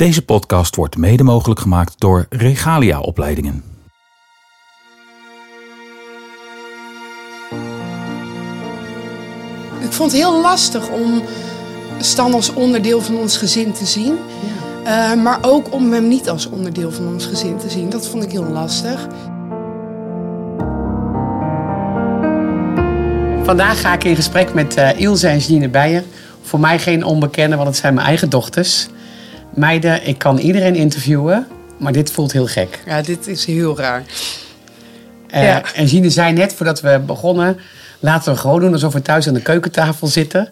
Deze podcast wordt mede mogelijk gemaakt door Regalia Opleidingen. Ik vond het heel lastig om Stan als onderdeel van ons gezin te zien. Uh, maar ook om hem niet als onderdeel van ons gezin te zien. Dat vond ik heel lastig. Vandaag ga ik in gesprek met uh, Ilse en Jeanne Beijer. Voor mij geen onbekende, want het zijn mijn eigen dochters. Meiden, ik kan iedereen interviewen, maar dit voelt heel gek. Ja, dit is heel raar. Uh, ja. En Jeanne zei net voordat we begonnen... laten we gewoon doen alsof we thuis aan de keukentafel zitten...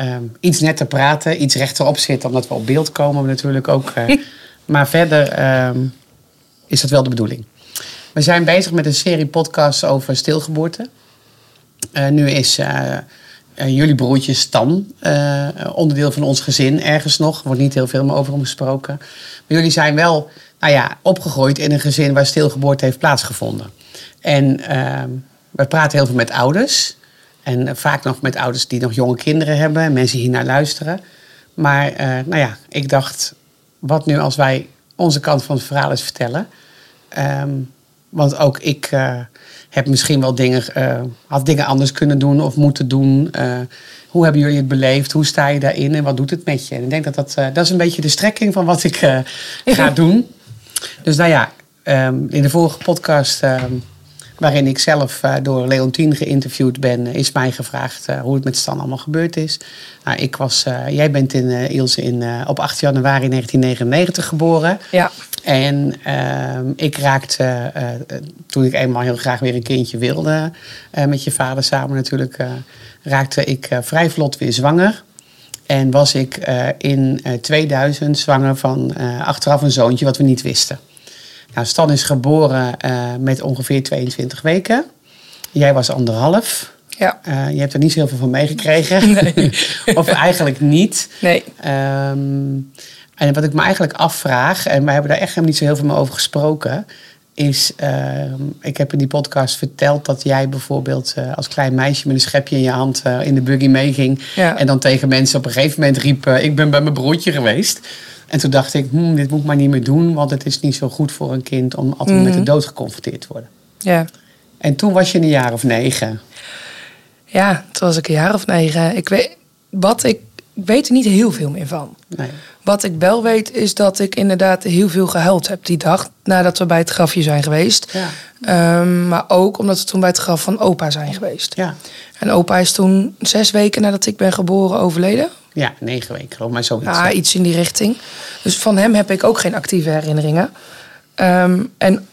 Um, iets netter praten, iets rechterop zitten, omdat we op beeld komen natuurlijk ook. Uh, maar verder um, is dat wel de bedoeling. We zijn bezig met een serie podcasts over stilgeboorte. Uh, nu is jullie broertje Stan onderdeel van ons gezin ergens nog. Er wordt niet heel veel meer over hem gesproken. Maar jullie zijn wel nou ja, opgegroeid in een gezin waar stilgeboorte heeft plaatsgevonden. En ehm, we praten heel veel met ouders. En vaak nog met ouders die nog jonge kinderen hebben en mensen hier naar luisteren. Maar nou ja, ik dacht, wat nu als wij onze kant van het verhaal eens vertellen? Um, want ook ik heb misschien wel dingen, uh, had dingen anders kunnen doen of moeten doen. hoe hebben jullie het beleefd? Hoe sta je daarin en wat doet het met je? En ik denk dat dat, dat is een beetje de strekking van wat ik ga doen. Dus nou ja, um, in de vorige podcast um, waarin ik zelf uh, door Leontien geïnterviewd ben, is mij gevraagd uh, hoe het met Stan allemaal gebeurd is. Nou, ik was, uh, jij bent in Ilse in, op 8 januari 1999 geboren. Ja. En ik raakte, toen ik eenmaal heel graag weer een kindje wilde, met je vader samen natuurlijk, raakte ik vrij vlot weer zwanger. En was ik in 2000 zwanger van achteraf een zoontje wat we niet wisten. Nou, Stan is geboren uh, met ongeveer 22 weken. Jij was anderhalf. Ja. Uh, je hebt er niet zo heel veel van meegekregen. Nee. of eigenlijk niet. Nee. Um, en wat ik me eigenlijk afvraag, en wij hebben daar echt helemaal niet zo heel veel meer over gesproken, is, uh, ik heb in die podcast verteld dat jij bijvoorbeeld uh, als klein meisje met een schepje in je hand uh, in de buggy meeging. Ja. En dan tegen mensen op een gegeven moment riep, ik ben bij mijn broertje geweest. En toen dacht ik, hm, dit moet ik maar niet meer doen, want het is niet zo goed voor een kind om altijd Mhm. met de dood geconfronteerd te worden. Ja. En toen was je een jaar of negen. Ja, toen was ik een jaar of negen. Ik weet, wat ik, ik weet er niet heel veel meer van. Nee. Wat ik wel weet is dat ik inderdaad heel veel gehuild heb die dag nadat we bij het grafje zijn geweest. Ja. Um, maar ook omdat we toen bij het graf van opa zijn geweest. Ja. En opa is toen zes weken nadat ik ben geboren overleden. Ja, negen weken geloof ik, maar zoiets. Ja, iets in die richting. Dus van hem heb ik ook geen actieve herinneringen. Um, en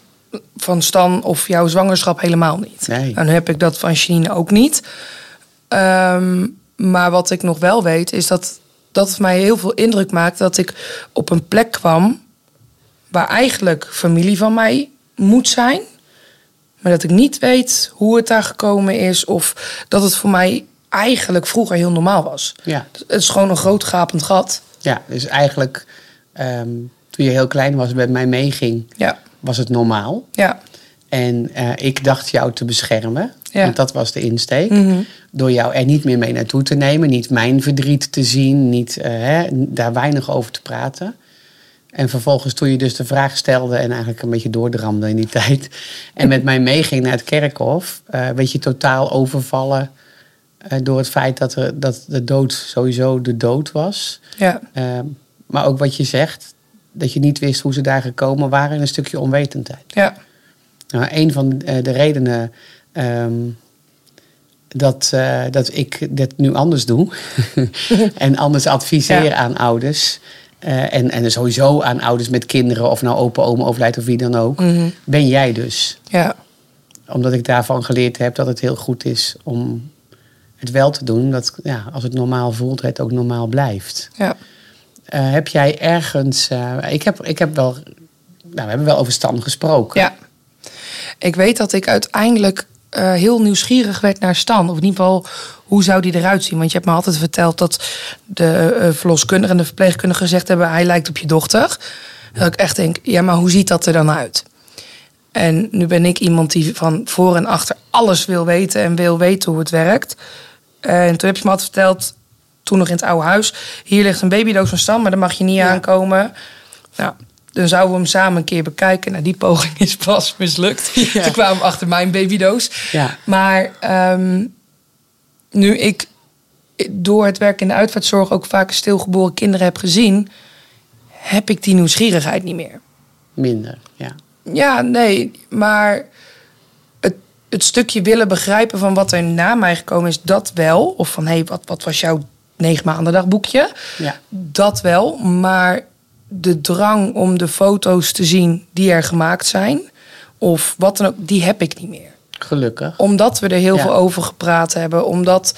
van Stan of jouw zwangerschap helemaal niet. Nee. En nu heb ik dat van Janine ook niet. Um, maar wat ik nog wel weet, is dat dat het mij heel veel indruk maakt dat ik op een plek kwam waar eigenlijk familie van mij moet zijn. Maar dat ik niet weet hoe het daar gekomen is. Of dat het voor mij eigenlijk vroeger heel normaal was. Ja. Het is gewoon een groot gapend gat. Ja, dus eigenlijk um, toen je heel klein was met mij meeging, Ja, was het normaal. ja, En uh, ik dacht jou te beschermen. Ja. Want dat was de insteek. Mhm. Door jou er niet meer mee naartoe te nemen. Niet mijn verdriet te zien. Niet uh, hè, daar weinig over te praten. En vervolgens toen je dus de vraag stelde en eigenlijk een beetje doordramde in die tijd. En met mij meeging naar het kerkhof. Uh, werd je totaal overvallen door het feit dat, er, dat de dood sowieso de dood was. ja, Ehm, maar ook wat je zegt, dat je niet wist hoe ze daar gekomen waren en een stukje onwetendheid. ja, Nou, een van de, de redenen ehm, dat, uh, dat ik dit nu anders doe en anders adviseer Ja. aan ouders. uh, en, en sowieso aan ouders met kinderen, of nou opa, oma overlijdt of wie dan ook, Mhm. ben jij dus. ja, Omdat ik daarvan geleerd heb dat het heel goed is om het wel te doen. Dat ja, als het normaal voelt, het ook normaal blijft. ja. Uh, heb jij ergens. Uh, ik, heb, ik heb wel. Nou, we hebben wel over Stan gesproken. Ja. Ik weet dat ik uiteindelijk uh, heel nieuwsgierig werd naar Stan. Of in ieder geval, hoe zou die eruit zien? Want je hebt me altijd verteld dat de verloskundige en de verpleegkundige gezegd hebben... hij lijkt op je dochter. Dat ik echt denk, ja, maar hoe ziet dat er dan uit? En nu ben ik iemand die van voor en achter alles wil weten... en wil weten hoe het werkt. En toen heb je me altijd verteld, toen nog in het oude huis... hier ligt een babydoos van Stan, maar daar mag je niet Ja. aankomen... Ja. Dan zouden we hem samen een keer bekijken. Nou, die poging is pas mislukt. Ja. Toen kwamen we achter mijn babydoos. Ja. Maar ehm, nu ik door het werk in de uitvaartzorg ook vaak stilgeboren kinderen heb gezien, heb ik die nieuwsgierigheid niet meer. Minder, ja. Ja, nee, maar het, stukje willen begrijpen van wat er na mij gekomen is, dat wel. Of van hé, hey, wat, wat was jouw negen maanden dagboekje? Ja. Dat wel, maar de drang om de foto's te zien die er gemaakt zijn, of wat dan ook, die heb ik niet meer. Gelukkig. Omdat we er heel Ja. veel over gepraat hebben. Omdat,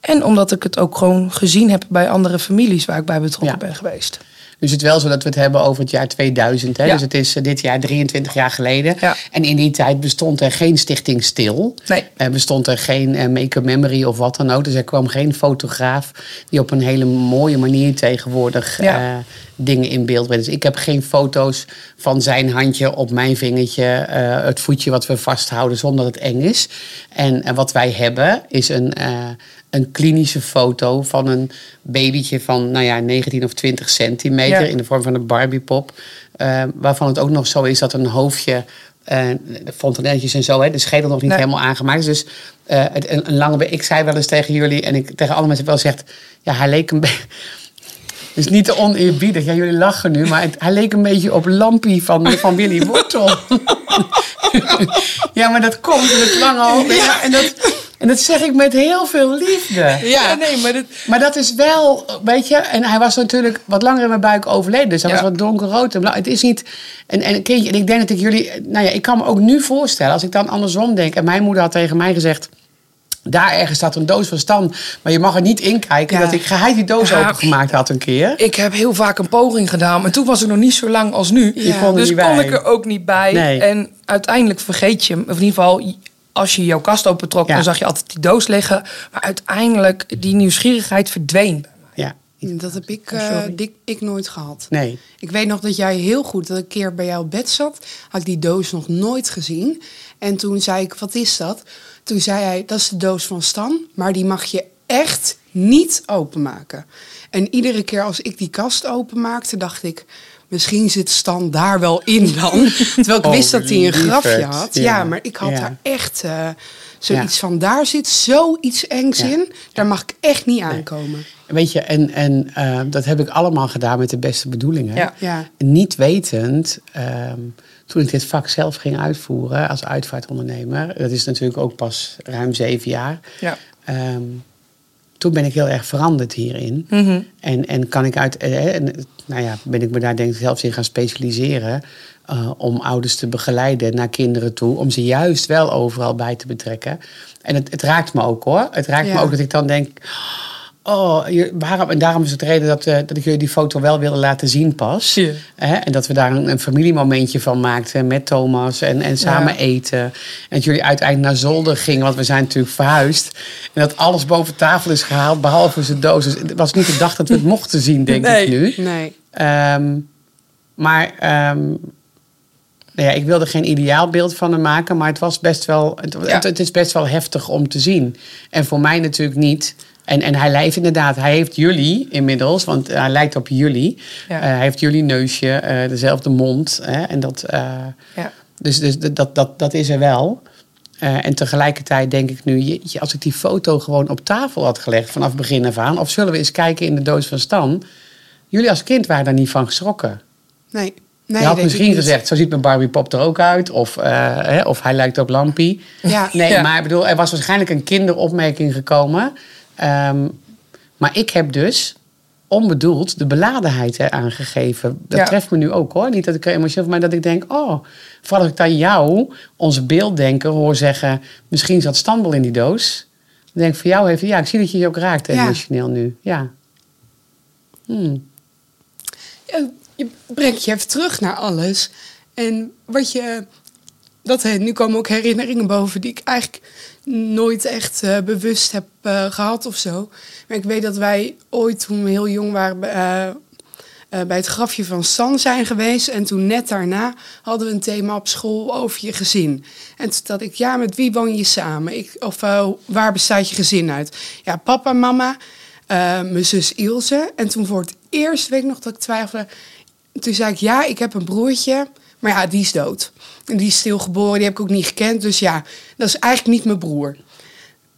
en omdat ik het ook gewoon gezien heb bij andere families waar ik bij betrokken Ja. ben geweest. Dus het is wel zo dat we het hebben over het jaar 2000. Hè? Ja. Dus het is eh, dit jaar 23 jaar geleden. Ja. En in die tijd bestond er geen stichting Stil. Nee. Er bestond er geen eh, make-up memory of wat dan ook. Dus er kwam geen fotograaf die op een hele mooie manier tegenwoordig Ja. eh, dingen in beeld brengt. Dus ik heb geen foto's van zijn handje op mijn vingertje. het voetje wat we vasthouden zonder dat het eng is. En, wat wij hebben is een, een klinische foto van een babytje van nou ja, 19 of 20 centimeter Ja. in de vorm van een Barbiepop. eh waarvan het ook nog zo is dat een hoofdje, eh de fontanelletjes en zo, hè, de schedel nog niet Nee. helemaal aangemaakt is. Dus eh, het, een, een lange. Ik zei wel eens tegen jullie en ik tegen alle mensen wel gezegd, ja, hij leek een beetje. Dus niet te oneerbiedig. Ja, jullie lachen nu, maar het, hij leek een beetje op Lampie van, van Willy Wortel. ja, maar dat komt in het lange hoofd. Ja, en, dat, en dat zeg ik met heel veel liefde. Ja, nee, maar dat, Maar dat is wel, weet je, en hij was natuurlijk wat langer in mijn buik overleden. Dus hij Ja. was wat donkerrood. En bla- het is niet, en, en kindje, en ik denk dat ik jullie, nou ja, ik kan me ook nu voorstellen, als ik dan andersom denk. En mijn moeder had tegen mij gezegd, daar ergens staat een doos van Stan, maar je mag er niet in kijken. Ja. Dat ik geheid die doos Ja. opengemaakt had een keer. ik heb heel vaak een poging gedaan, maar toen was ik nog niet zo lang als nu. Je kon er dus niet kon bij. ik er ook niet bij. Nee. En uiteindelijk vergeet je hem. Of in ieder geval, als je jouw kast opentrok, Ja. dan zag je altijd die doos liggen. Maar uiteindelijk, die nieuwsgierigheid verdween. Ja, Dat heb ik, Oh, eh, dik- ik nooit gehad. nee. Ik weet nog dat jij heel goed, dat ik een keer bij jou op bed zat, had ik die doos nog nooit gezien. En toen zei ik, wat is dat? Toen zei hij, dat is de doos van Stan, maar die mag je echt niet openmaken. En iedere keer als ik die kast openmaakte, dacht ik, misschien zit Stan daar wel in dan. Terwijl ik Oh, wist dat hij een grafje had. Ja. Ja, maar ik had Ja. daar echt eh, zoiets van, daar zit zoiets engs Ja. in. Daar mag ik echt niet aankomen. Weet je, en, en eh, dat heb ik allemaal gedaan met de beste bedoelingen. Ja. Ja. Niet wetend, ehm, toen ik dit vak zelf ging uitvoeren als uitvaartondernemer, dat is natuurlijk ook pas ruim zeven jaar. Ja. ehm, toen ben ik heel erg veranderd hierin. Mhm. En, en kan ik uit, eh, en, nou ja, ben ik me daar denk ik zelfs in gaan specialiseren. eh, om ouders te begeleiden naar kinderen toe. Om ze juist wel overal bij te betrekken. En het, het raakt me ook hoor. Het raakt me ook dat ik dan denk. Oh, je- waarom, en daarom is het de reden dat, eh, dat ik jullie die foto wel wilde laten zien pas. Hè? En dat we daar een, een familiemomentje van maakten met Thomas en, en samen Ja. eten. En dat jullie uiteindelijk naar zolder gingen, want we zijn natuurlijk verhuisd. En dat alles boven tafel is gehaald, behalve zijn doos. Dus het was niet de dag dat we het mochten zien, denk Nee. ik nu. Nee. Ehm, maar nou ja, ik wilde geen ideaalbeeld van hem maken, maar het, was best wel, het, Ja. het, het is best wel heftig om te zien. En voor mij natuurlijk niet. En, en hij lijkt inderdaad, hij heeft jullie inmiddels, want hij lijkt op jullie. Ja. Eh, hij heeft jullie neusje, eh, dezelfde mond. Hè, en dat, eh, Ja. dus dus dat, dat, dat is er wel. Eh, en tegelijkertijd denk ik nu, jeetje, als ik die foto gewoon op tafel had gelegd vanaf begin af aan, of zullen we eens kijken in de doos van Stan? Jullie als kind waren daar niet van geschrokken. Nee. nee je had misschien gezegd, zo ziet mijn Barbie Pop er ook uit. Of, eh, hè, of hij lijkt op Lampie. Ja. Nee, Ja. maar ik bedoel, er was waarschijnlijk een kinderopmerking gekomen. Ehm, maar ik heb dus onbedoeld de beladenheid eraan gegeven. Dat Ja. treft me nu ook hoor. Niet dat ik er emotioneel maar dat ik denk, oh, vooral als ik dan jou, onze beelddenker, hoor zeggen, misschien zat Stambel in die doos. Dan denk ik voor jou even, ja, ik zie dat je je ook raakt Ja. emotioneel nu. Ja. Hmm. Ja, je brengt je even terug naar alles. En wat je. Dat, hè, nu komen ook herinneringen boven die ik eigenlijk nooit echt eh, bewust heb eh, gehad of zo. Maar ik weet dat wij ooit, toen we heel jong waren, eh, bij het grafje van Stan zijn geweest. En toen net daarna hadden we een thema op school over je gezin. En toen dacht ik, ja, met wie woon je samen? Ik, of waar bestaat je gezin uit? Ja, papa, mama, mijn zus Ilse. En toen voor het eerst weet ik nog dat ik twijfelde... toen zei ik, ja, ik heb een broertje. Maar ja, die is dood. En die is stilgeboren, die heb ik ook niet gekend. Dus ja, dat is eigenlijk niet mijn broer.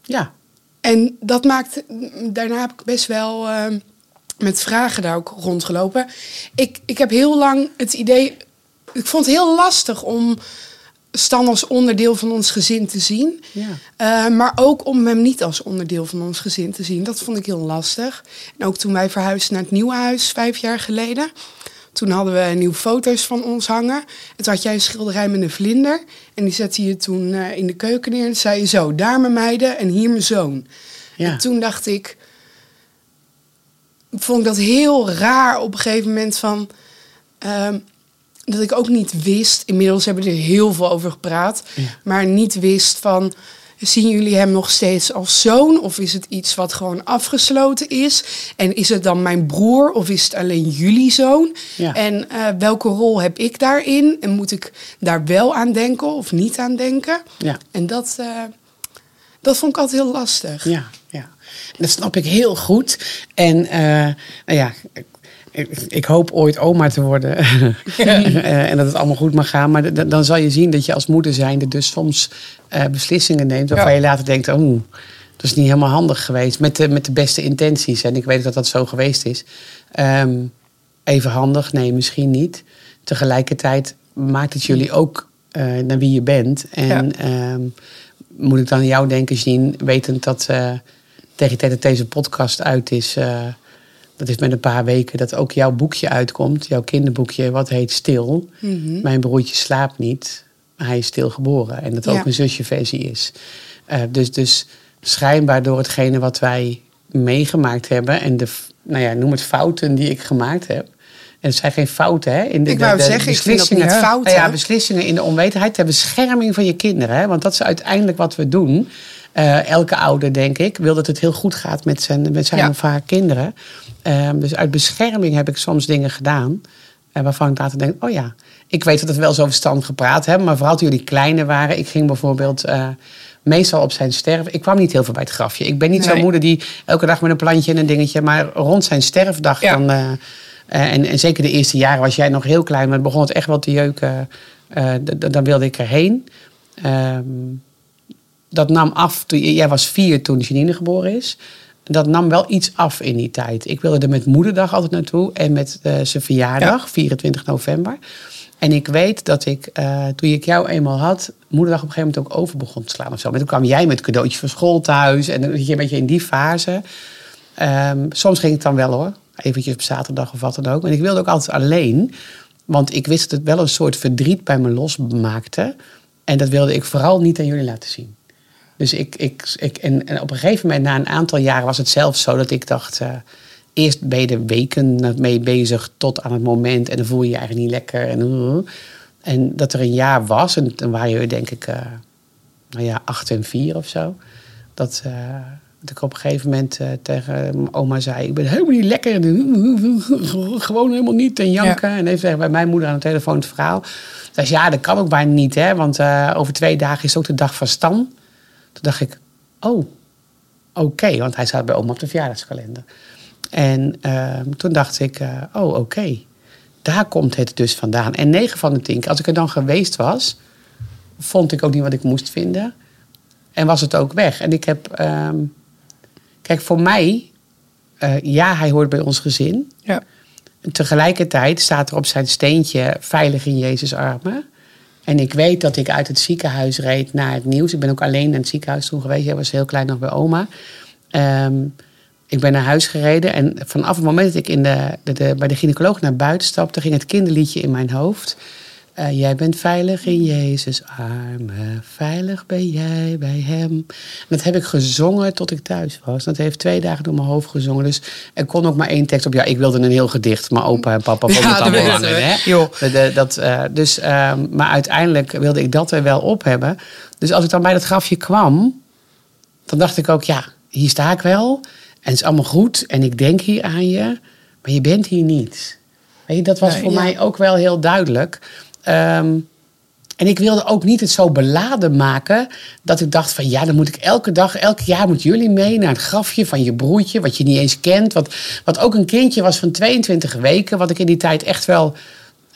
Ja. En dat maakt, daarna heb ik best wel uh, met vragen daar ook rondgelopen. Ik, ik heb heel lang het idee, ik vond het heel lastig om Stan als onderdeel van ons gezin te zien. Ja. Uh, maar ook om hem niet als onderdeel van ons gezin te zien. Dat vond ik heel lastig. En ook toen wij verhuisden naar het nieuwe huis vijf jaar geleden. Toen hadden we nieuwe foto's van ons hangen. En toen had jij een schilderij met een vlinder. En die zette je toen uh, in de keuken neer. En zei je zo, daar mijn meiden en hier mijn zoon. Ja. En toen dacht ik... Vond ik dat heel raar op een gegeven moment van... Uh, dat ik ook niet wist... Inmiddels hebben we er heel veel over gepraat. Ja. Maar niet wist van... Zien jullie hem nog steeds als zoon? Of is het iets wat gewoon afgesloten is? En is het dan mijn broer of is het alleen jullie zoon? Ja. En uh, welke rol heb ik daarin? En moet ik daar wel aan denken of niet aan denken? Ja. En dat, uh, dat vond ik altijd heel lastig. Ja, ja. Dat snap ik heel goed. En uh, nou ja, ik, hoop ooit oma te worden. en dat het allemaal goed mag gaan. Maar dan zal je zien dat je als moeder zijnde dus soms uh, beslissingen neemt waarvan ja. je later denkt, oh, dat is niet helemaal handig geweest. Met de, met de beste intenties. En ik weet dat dat zo geweest is. Um, even handig, nee, misschien niet. Tegelijkertijd maakt het jullie ook uh, naar wie je bent. En ja. um, moet ik dan aan jou denken, Jean, wetend dat uh, tegen de tijd dat deze podcast uit is dat is met een paar weken dat ook jouw boekje uitkomt. Jouw kinderboekje, wat heet Stil. Mhm. Mm -hmm. Mijn broertje slaapt niet, maar hij is stil geboren. En dat ja. ook een zusjeversie is. Uh, dus, dus schijnbaar door hetgene wat wij meegemaakt hebben... en de, nou ja, noem het fouten die ik gemaakt heb... En het zijn geen fouten, hè? In de, ik wou de, de zeggen, beslissingen, ik vind fouten. Ja, beslissingen in de onwetendheid ter bescherming van je kinderen. Hè? Want dat is uiteindelijk wat we doen. Uh, elke ouder, denk ik, wil dat het heel goed gaat met zijn, met zijn ja. of haar kinderen. Uh, dus uit bescherming heb ik soms dingen gedaan. Uh, waarvan ik later denk, oh ja, ik weet dat het wel zo verstandig gepraat hebben. Maar vooral toen jullie kleiner waren. Ik ging bijvoorbeeld eh, meestal op zijn sterf. Ik kwam niet heel veel bij het grafje. Ik ben niet nee. zo'n moeder die elke dag met een plantje en een dingetje. Maar rond zijn sterfdag Ja. dan... eh, eh, en, en zeker de eerste jaren was jij nog heel klein, maar begon het echt wel te jeuken. Eh, dan wilde ik erheen. Ehm, dat nam af, toen, jij was vier toen Janine geboren is. Dat nam wel iets af in die tijd. Ik wilde er met moederdag altijd naartoe en met eh, zijn verjaardag, 24 november. En ik weet dat ik, eh, toen ik jou eenmaal had, moederdag op een gegeven moment ook over begon te slaan of zo. Maar toen kwam jij met cadeautjes van school thuis en dan zit je een beetje in die fase. Ehm, soms ging het dan wel hoor, eventjes op zaterdag of wat dan ook. En ik wilde ook altijd alleen, want ik wist dat het wel een soort verdriet bij me losmaakte. En dat wilde ik vooral niet aan jullie laten zien. Dus ik, ik, ik en, en op een gegeven moment, na een aantal jaren, was het zelfs zo dat ik dacht. eh, eerst ben je er weken mee bezig tot aan het moment. En dan voel je je eigenlijk niet lekker. En, uh, en dat er een jaar was, en dan waren je denk ik, eh, nou ja, acht en vier of zo. Dat, eh, dat ik op een gegeven moment eh, tegen mijn oma zei: Ik ben helemaal niet lekker. Gewoon helemaal niet. En janken. En even bij mijn moeder aan de telefoon het verhaal. Zei ze, ja, dat kan ook bijna niet, hè? Want eh, over twee dagen is ook de dag van Stan. Toen dacht ik: Oh, oké. Want hij staat bij oma op de verjaardagskalender. En uh, toen dacht ik: uh, Oh, oké. Daar komt het dus vandaan. En 9 van de 10 keer, als ik er dan geweest was, vond ik ook niet wat ik moest vinden. En was het ook weg. En ik heb. Um, kijk, voor mij. Uh, ja, hij hoort bij ons gezin. Ja. En tegelijkertijd staat er op zijn steentje veilig in Jezus' armen. En ik weet dat ik uit het ziekenhuis reed naar het nieuws. Ik ben ook alleen naar het ziekenhuis toen geweest. Jij was heel klein nog bij oma. Um, ik ben naar huis gereden. En vanaf het moment dat ik in de, de, bij de gynaecoloog naar buiten stapte, ging het kinderliedje in mijn hoofd. Uh, jij bent veilig in Jezus' armen, veilig ben jij bij hem. En dat heb ik gezongen tot ik thuis was. Dat heeft twee dagen door mijn hoofd gezongen. Dus er kon ook maar één tekst op. Ja, ik wilde een heel gedicht, maar opa en papa vonden Ja, het allemaal. Hè? De- dat, uh, dus, uh, maar uiteindelijk wilde ik dat er wel op hebben. Dus als ik dan bij dat grafje kwam, dan dacht ik ook, ja, hier sta ik wel. En het is allemaal goed en ik denk hier aan je, maar je bent hier niet. Weet je, dat was Nee, voor ja. mij ook wel heel duidelijk. Um, En ik wilde ook niet het zo beladen maken dat ik dacht van ja, dan moet ik elke dag, elk jaar moet jullie mee naar het grafje van je broertje, wat je niet eens kent. Wat, wat ook een kindje was van 22 weken, wat ik in die tijd echt wel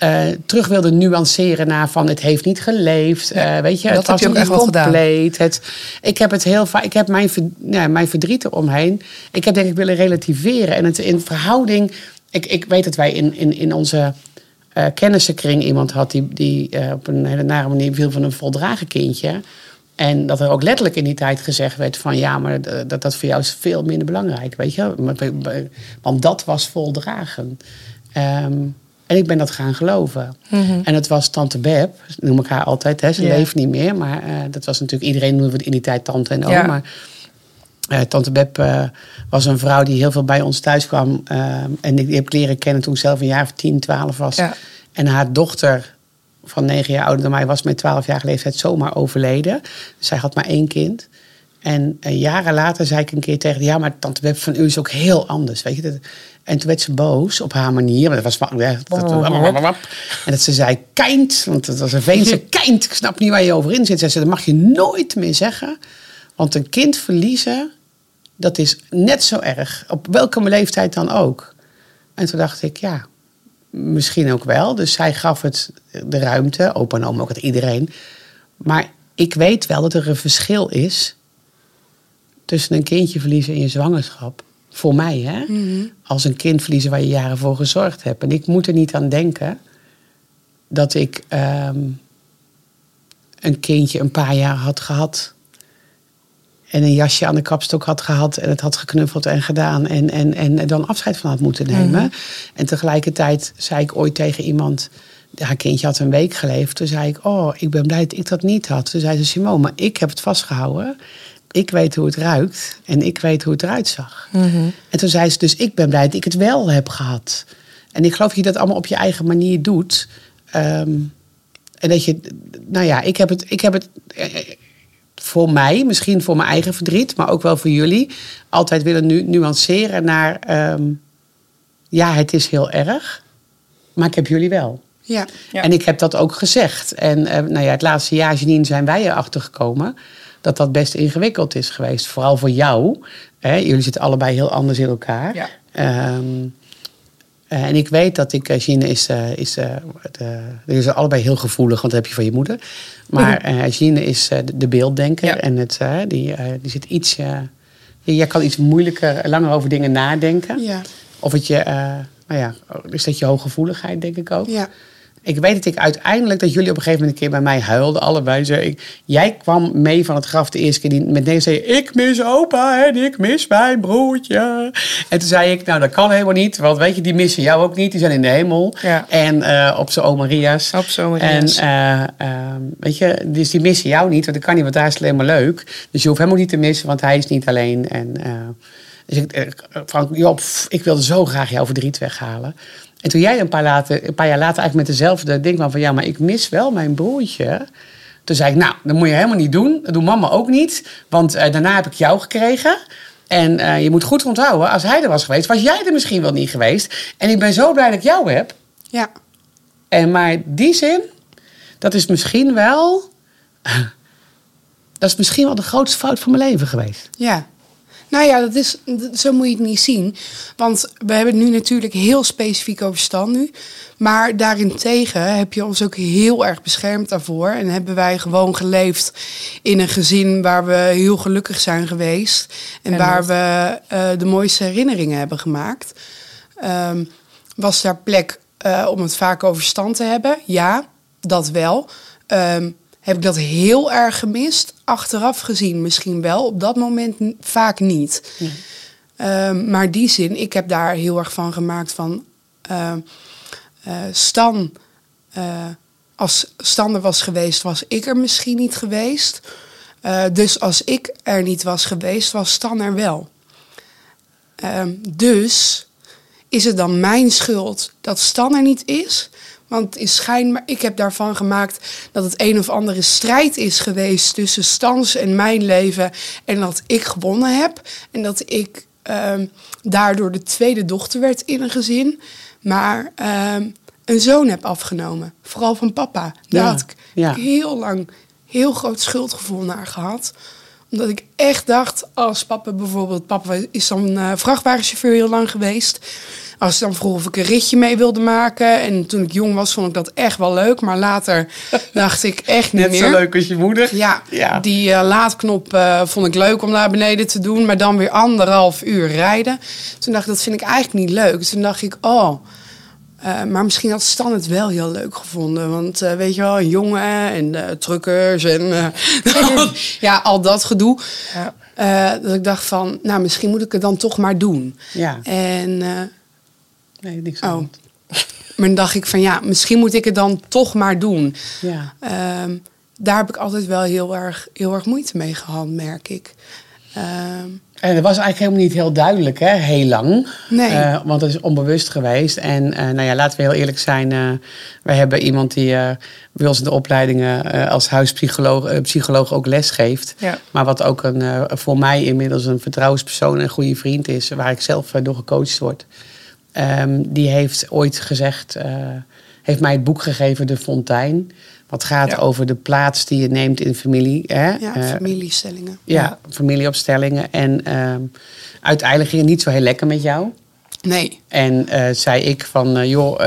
uh, terug wilde nuanceren naar van het heeft niet geleefd. Uh, weet je, dat het was je ook niet echt wel gedaan. compleet. Het, ik heb het heel vaak, ik heb mijn, ja, mijn verdriet eromheen. Ik heb denk ik willen relativeren. En het in verhouding. Ik, ik weet dat wij in, in, in onze eh kennissenkring iemand had die, die eh, op een hele nare manier viel van een voldragen kindje. En dat er ook letterlijk in die tijd gezegd werd van ja, maar dat, dat voor jou is veel minder belangrijk, weet je. Want dat was voldragen. Ehm, en ik ben dat gaan geloven. En het was tante Beb, noem ik haar altijd. Hè. Ze leeft niet meer, maar eh, dat was natuurlijk... Iedereen noemde in die tijd tante en oom. Ja. Eh, tante Beb eh, was een vrouw die heel veel bij ons thuis kwam. eh, en die heb ik leren kennen toen ik zelf een jaar of 10, 12 was. Ja. En haar dochter van negen jaar ouder dan mij was met 12 jaar leeftijd zomaar overleden. Dus zij had maar één kind. En jaren later zei ik een keer tegen haar, ja, maar tante Beb van u is ook heel anders, weet je. Dat- En toen werd ze boos op haar manier. Maar dat was ja, dat- dat- en dat ze zei, kind, want het was een Veense kind. Ik snap niet waar je over in zit. Zei ze, dat mag je nooit meer zeggen. Want een kind verliezen, dat is net zo erg. Op welke leeftijd dan ook. En toen dacht ik, ja, misschien ook wel. Dus zij gaf het de ruimte, opa en oma ook, het iedereen. Maar ik weet wel dat er een verschil is tussen een kindje verliezen in je zwangerschap. Voor mij, hè? Als een kind verliezen waar je jaren voor gezorgd hebt. En ik moet er niet aan denken dat ik ehm, een kindje een paar jaar had gehad. En een jasje aan de kapstok had gehad en het had geknuffeld en gedaan. En, en, en dan afscheid van had moeten nemen. En tegelijkertijd zei ik ooit tegen iemand. Haar kindje had een week geleefd. Toen zei ik, oh, ik ben blij dat ik dat niet had. Toen zei ze, Simone, maar ik heb het vastgehouden. Ik weet hoe het ruikt en ik weet hoe het eruit zag. En toen zei ze, dus ik ben blij dat ik het wel heb gehad. En ik geloof dat je dat allemaal op je eigen manier doet. Ehm, en dat je, nou ja, ik heb het, ik heb het eh, voor mij, misschien voor mijn eigen verdriet, maar ook wel voor jullie, altijd willen nu nuanceren naar, ehm, ja, het is heel erg, maar ik heb jullie wel. Ja. Ja. En ik heb dat ook gezegd. En eh, nou ja, het laatste jaar, Janine, zijn wij erachter gekomen dat dat best ingewikkeld is geweest. Vooral voor jou. Hè? Jullie zitten allebei heel anders in elkaar. Ja. Ehm, eh, en ik weet dat ik, Gine is, eh, is, eh, de, die zijn allebei heel gevoelig, want dat heb je van je moeder. Maar eh Gine is de, de beelddenker Ja. en het, die, die zit iets, jij kan iets moeilijker, langer over dingen nadenken. Ja. Of het je, nou ja, is dat je hooggevoeligheid, denk ik ook. Ja. Ik weet dat ik uiteindelijk, dat jullie op een gegeven moment een keer bij mij huilden, allebei. Zei ik, jij kwam mee van het graf de eerste keer die met nee zei, ik mis opa en ik mis mijn broertje. En toen zei ik, nou dat kan helemaal niet, want weet je, die missen jou ook niet, die zijn in de hemel. Ja. En eh, op zijn oma Maria's. Op Maria's. En eh, eh, weet je, dus die missen jou niet, want dat kan niet, want daar is het alleen maar leuk. Dus je hoeft hem ook niet te missen, want hij is niet alleen. En, dus ik, Frank, Job, ik wilde zo graag jouw verdriet weghalen. En toen jij een paar, later, een paar jaar later eigenlijk met dezelfde ding kwam van... ja, maar ik mis wel mijn broertje. Toen zei ik, nou, dat moet je helemaal niet doen. Dat doet mama ook niet. Want eh, daarna heb ik jou gekregen. En eh, je moet goed onthouden, als hij er was geweest... was jij er misschien wel niet geweest. En ik ben zo blij dat ik jou heb. Ja. En maar die zin, dat is misschien wel... dat is misschien wel de grootste fout van mijn leven geweest. Ja. Nou ja, dat is, dat- zo moet je het niet zien. Want we hebben het nu natuurlijk heel specifiek over Stan nu. Maar daarentegen heb je ons ook heel erg beschermd daarvoor. En hebben wij gewoon geleefd in een gezin waar we heel gelukkig zijn geweest. En En waar we eh, de mooiste herinneringen hebben gemaakt. Ehm, was daar plek eh, om het vaak over Stan te hebben? Ja, dat wel. Ehm, heb ik dat heel erg gemist? Achteraf gezien misschien wel. Op dat moment vaak niet. Ehm, maar die zin, ik heb daar heel erg van gemaakt van... ehm, eh, Stan, eh, als Stan er was geweest, was ik er misschien niet geweest. Eh, dus als ik er niet was geweest, was Stan er wel. Ehm, dus is het dan mijn schuld dat Stan er niet is? Want het is schijnbaar, ik heb daarvan gemaakt dat het een of andere strijd is geweest tussen Stans en mijn leven. En dat ik gewonnen heb. En dat ik ehm, daardoor de tweede dochter werd in een gezin. Maar ehm, een zoon heb afgenomen. Vooral van papa. Daar Ja, had ik ja. heel lang heel groot schuldgevoel naar gehad. Omdat ik echt dacht, als papa bijvoorbeeld... Papa is dan eh, vrachtwagenchauffeur heel lang geweest. Als ze dan vroeg of ik een ritje mee wilde maken. En toen ik jong was, vond ik dat echt wel leuk. Maar later dacht ik echt niet Net meer. zo leuk als je moeder. Ja, Ja. die eh, laadknop eh, vond ik leuk om naar beneden te doen. Maar dan weer anderhalf uur rijden. Toen dacht ik, dat vind ik eigenlijk niet leuk. Toen dacht ik, oh... eh, maar misschien had Stan het wel heel leuk gevonden. Want weet je wel, een jongen en truckers en ja, al dat gedoe. Ja. Dat ik dacht van, nou, misschien moet ik het dan toch maar doen. Ja. En, Nee, niks aan. oh. Maar dan dacht ik van, ja, misschien moet ik het dan toch maar doen. Ja. Ehm, daar heb ik altijd wel heel erg, heel erg moeite mee gehad, merk ik. Ehm, En dat was eigenlijk helemaal niet heel duidelijk, hè? Heel lang. Nee. Eh, want het is onbewust geweest. En eh, nou ja, laten we heel eerlijk zijn. eh we hebben iemand die bij ons in de opleidingen als huispsycholoog psycholoog ook les geeft. Ja. Maar wat ook een, voor mij inmiddels een vertrouwenspersoon en goede vriend is. Waar ik zelf door gecoacht word. Ehm, die heeft ooit gezegd, eh, heeft mij het boek gegeven, De Fontein. Wat gaat Ja. over de plaats die je neemt in familie. Hè? ja, Eh, familiestellingen. ja, familieopstellingen. En ehm, uiteindelijk ging het niet zo heel lekker met jou. Nee, En eh, zei ik van, joh,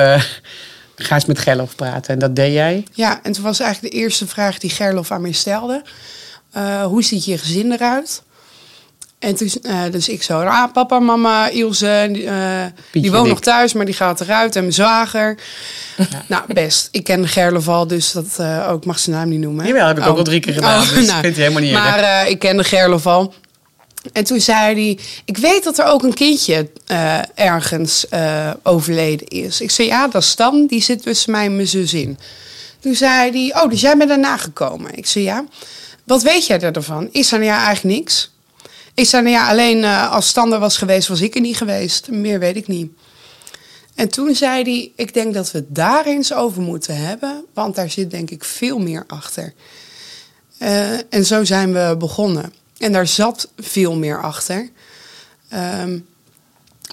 ga eens met Gerlof praten. En dat deed jij. ja, en toen was eigenlijk de eerste vraag die Gerlof aan mij stelde. Hoe ziet je gezin eruit? En toen, eh, dus ik zo, ah, papa, mama, Ilse, eh, die woont nog thuis, maar die gaat eruit. En mijn zwager. nou, best. Ik ken Gerlof al, dus dat eh, ook mag zijn naam niet noemen. Jawel, heb ik ook Oh. al drie keer gedaan, dus vindt hij helemaal niet Maar ik kende Gerlof al. En toen zei hij, ik weet dat er ook een kindje ergens overleden is. Ik zei, ja, dat is Stan, die zit tussen mij en mijn zus in. Toen zei hij, oh, dus jij bent daarna gekomen. Ik zei, ja. Wat weet jij ervan? Is er nou ja eigenlijk niks? Ik zei, nou ja, alleen eh, als Stan er was geweest, was ik er niet geweest. Meer weet ik niet. En toen zei hij, ik denk dat we het daar eens over moeten hebben. Want daar zit denk ik veel meer achter. Eh, en zo zijn we begonnen. En daar zat veel meer achter. Ehm,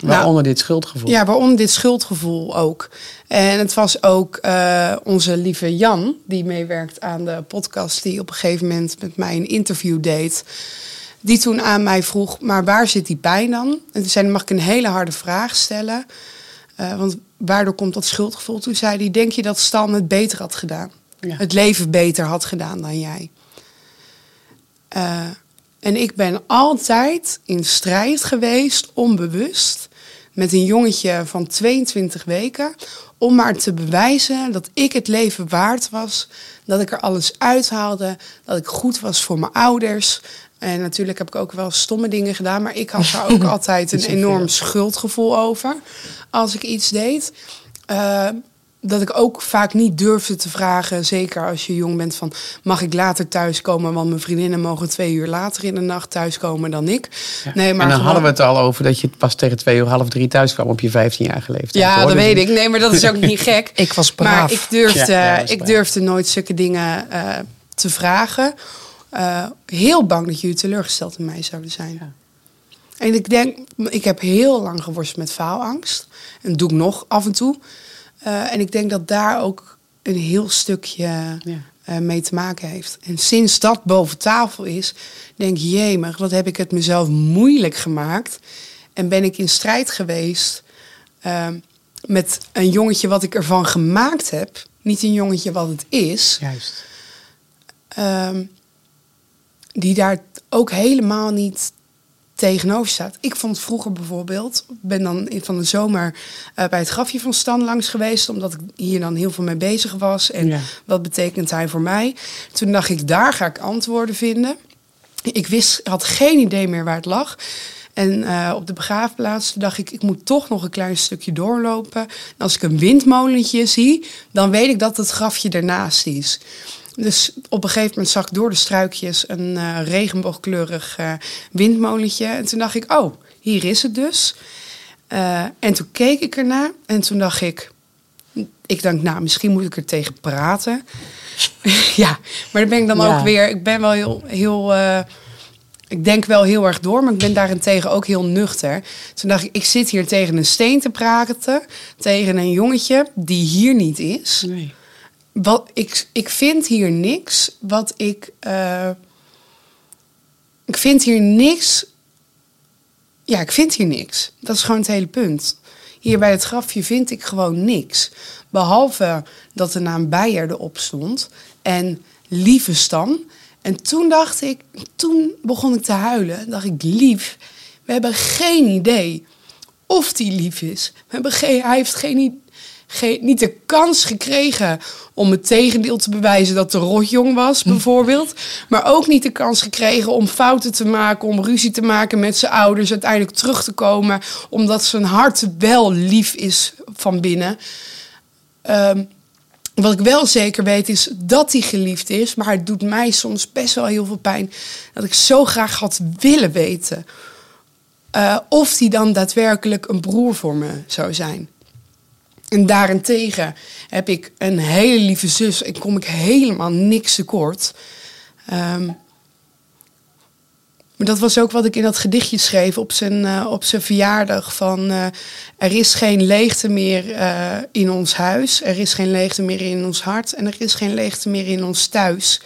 Waaronder dit schuldgevoel. ja, waaronder dit schuldgevoel ook. En het was ook eh, onze lieve Jan, die meewerkt aan de podcast, die op een gegeven moment met mij een interview deed. Die toen aan mij vroeg, maar waar zit die pijn dan? En toen zei mag ik een hele harde vraag stellen? Eh, want waardoor komt dat schuldgevoel? Toen zei hij, denk je dat Stan het beter had gedaan? Ja. Het leven beter had gedaan dan jij? Eh, en ik ben altijd in strijd geweest, onbewust, met een jongetje van 22 weken, om maar te bewijzen dat ik het leven waard was, dat ik er alles uithaalde, dat ik goed was voor mijn ouders. En natuurlijk heb ik ook wel stomme dingen gedaan, maar ik had daar ook altijd een enorm schuldgevoel over als ik iets deed. Eh, dat ik ook vaak niet durfde te vragen, zeker als je jong bent, van mag ik later thuiskomen? Want mijn vriendinnen mogen twee uur later in de nacht thuiskomen dan ik. Ja. Nee, maar en dan gewoon- hadden we het al over dat je pas tegen twee uur, half drie thuis kwam op je 15-jarige leeftijd. Ja, hoor. dat Dus- weet ik. Nee, maar dat is ook niet gek. Ik was Maar braaf. ik durfde, Ja, ja, ik durfde nooit zulke dingen eh, te vragen. Eh, heel bang dat jullie teleurgesteld in mij zouden zijn. Ja. En ik denk, ik heb heel lang geworsteld met faalangst. En dat doe ik nog af en toe. Eh, en ik denk dat daar ook een heel stukje Ja. eh, mee te maken heeft. En sinds dat boven tafel is, denk ik, jemig, wat heb ik het mezelf moeilijk gemaakt. En ben ik in strijd geweest eh, met een jongetje wat ik ervan gemaakt heb. Niet een jongetje wat het is. Juist. Ehm, die daar ook helemaal niet tegenover staat. Ik vond vroeger bijvoorbeeld, ben dan in- van de zomer eh, bij het grafje van Stan langs geweest, omdat ik hier dan heel veel mee bezig was. En Ja. wat betekent hij voor mij? Toen dacht ik, daar ga ik antwoorden vinden. Ik wist, had geen idee meer waar het lag. En eh, op de begraafplaats dacht ik, ik moet toch nog een klein stukje doorlopen. En als ik een windmolentje zie, dan weet ik dat het grafje ernaast is. Dus op een gegeven moment zag ik door de struikjes een eh, regenboogkleurig eh, windmolentje. En toen dacht ik, oh, hier is het dus. Eh, en toen keek ik ernaar en toen dacht ik, ik dacht, nou, misschien moet ik er tegen praten. ja, maar dan ben ik dan Ja. ook weer, ik ben wel heel, heel, ik denk wel heel erg door, maar ik ben daarentegen ook heel nuchter. Toen dacht ik, ik zit hier tegen een steen te praten, tegen een jongetje die hier niet is. Nee. Ik, ik vind hier niks wat ik. eh, ik vind hier niks. Ja, ik vind hier niks. Dat is gewoon het hele punt. Hier bij het grafje vind ik gewoon niks. Behalve dat de naam Beijer erop stond. En lieve Stan. En toen dacht ik, toen begon ik te huilen. Dacht ik, lief, we hebben geen idee of die lief is. We hebben geen, hij heeft geen, i- geen, niet de kans gekregen om het tegendeel te bewijzen dat de rotjong was, bijvoorbeeld. Maar ook niet de kans gekregen om fouten te maken, om ruzie te maken met zijn ouders, uiteindelijk terug te komen, omdat zijn hart wel lief is van binnen. Ehm, wat ik wel zeker weet is dat hij geliefd is, maar het doet mij soms best wel heel veel pijn dat ik zo graag had willen weten eh, of hij dan daadwerkelijk een broer voor me zou zijn. En daarentegen heb ik een hele lieve zus en kom ik helemaal niks tekort. Ehm, maar dat was ook wat ik in dat gedichtje schreef op zijn, eh, op zijn verjaardag. Van eh, er is geen leegte meer eh, in ons huis. Er is geen leegte meer in ons hart. En er is geen leegte meer in ons thuis.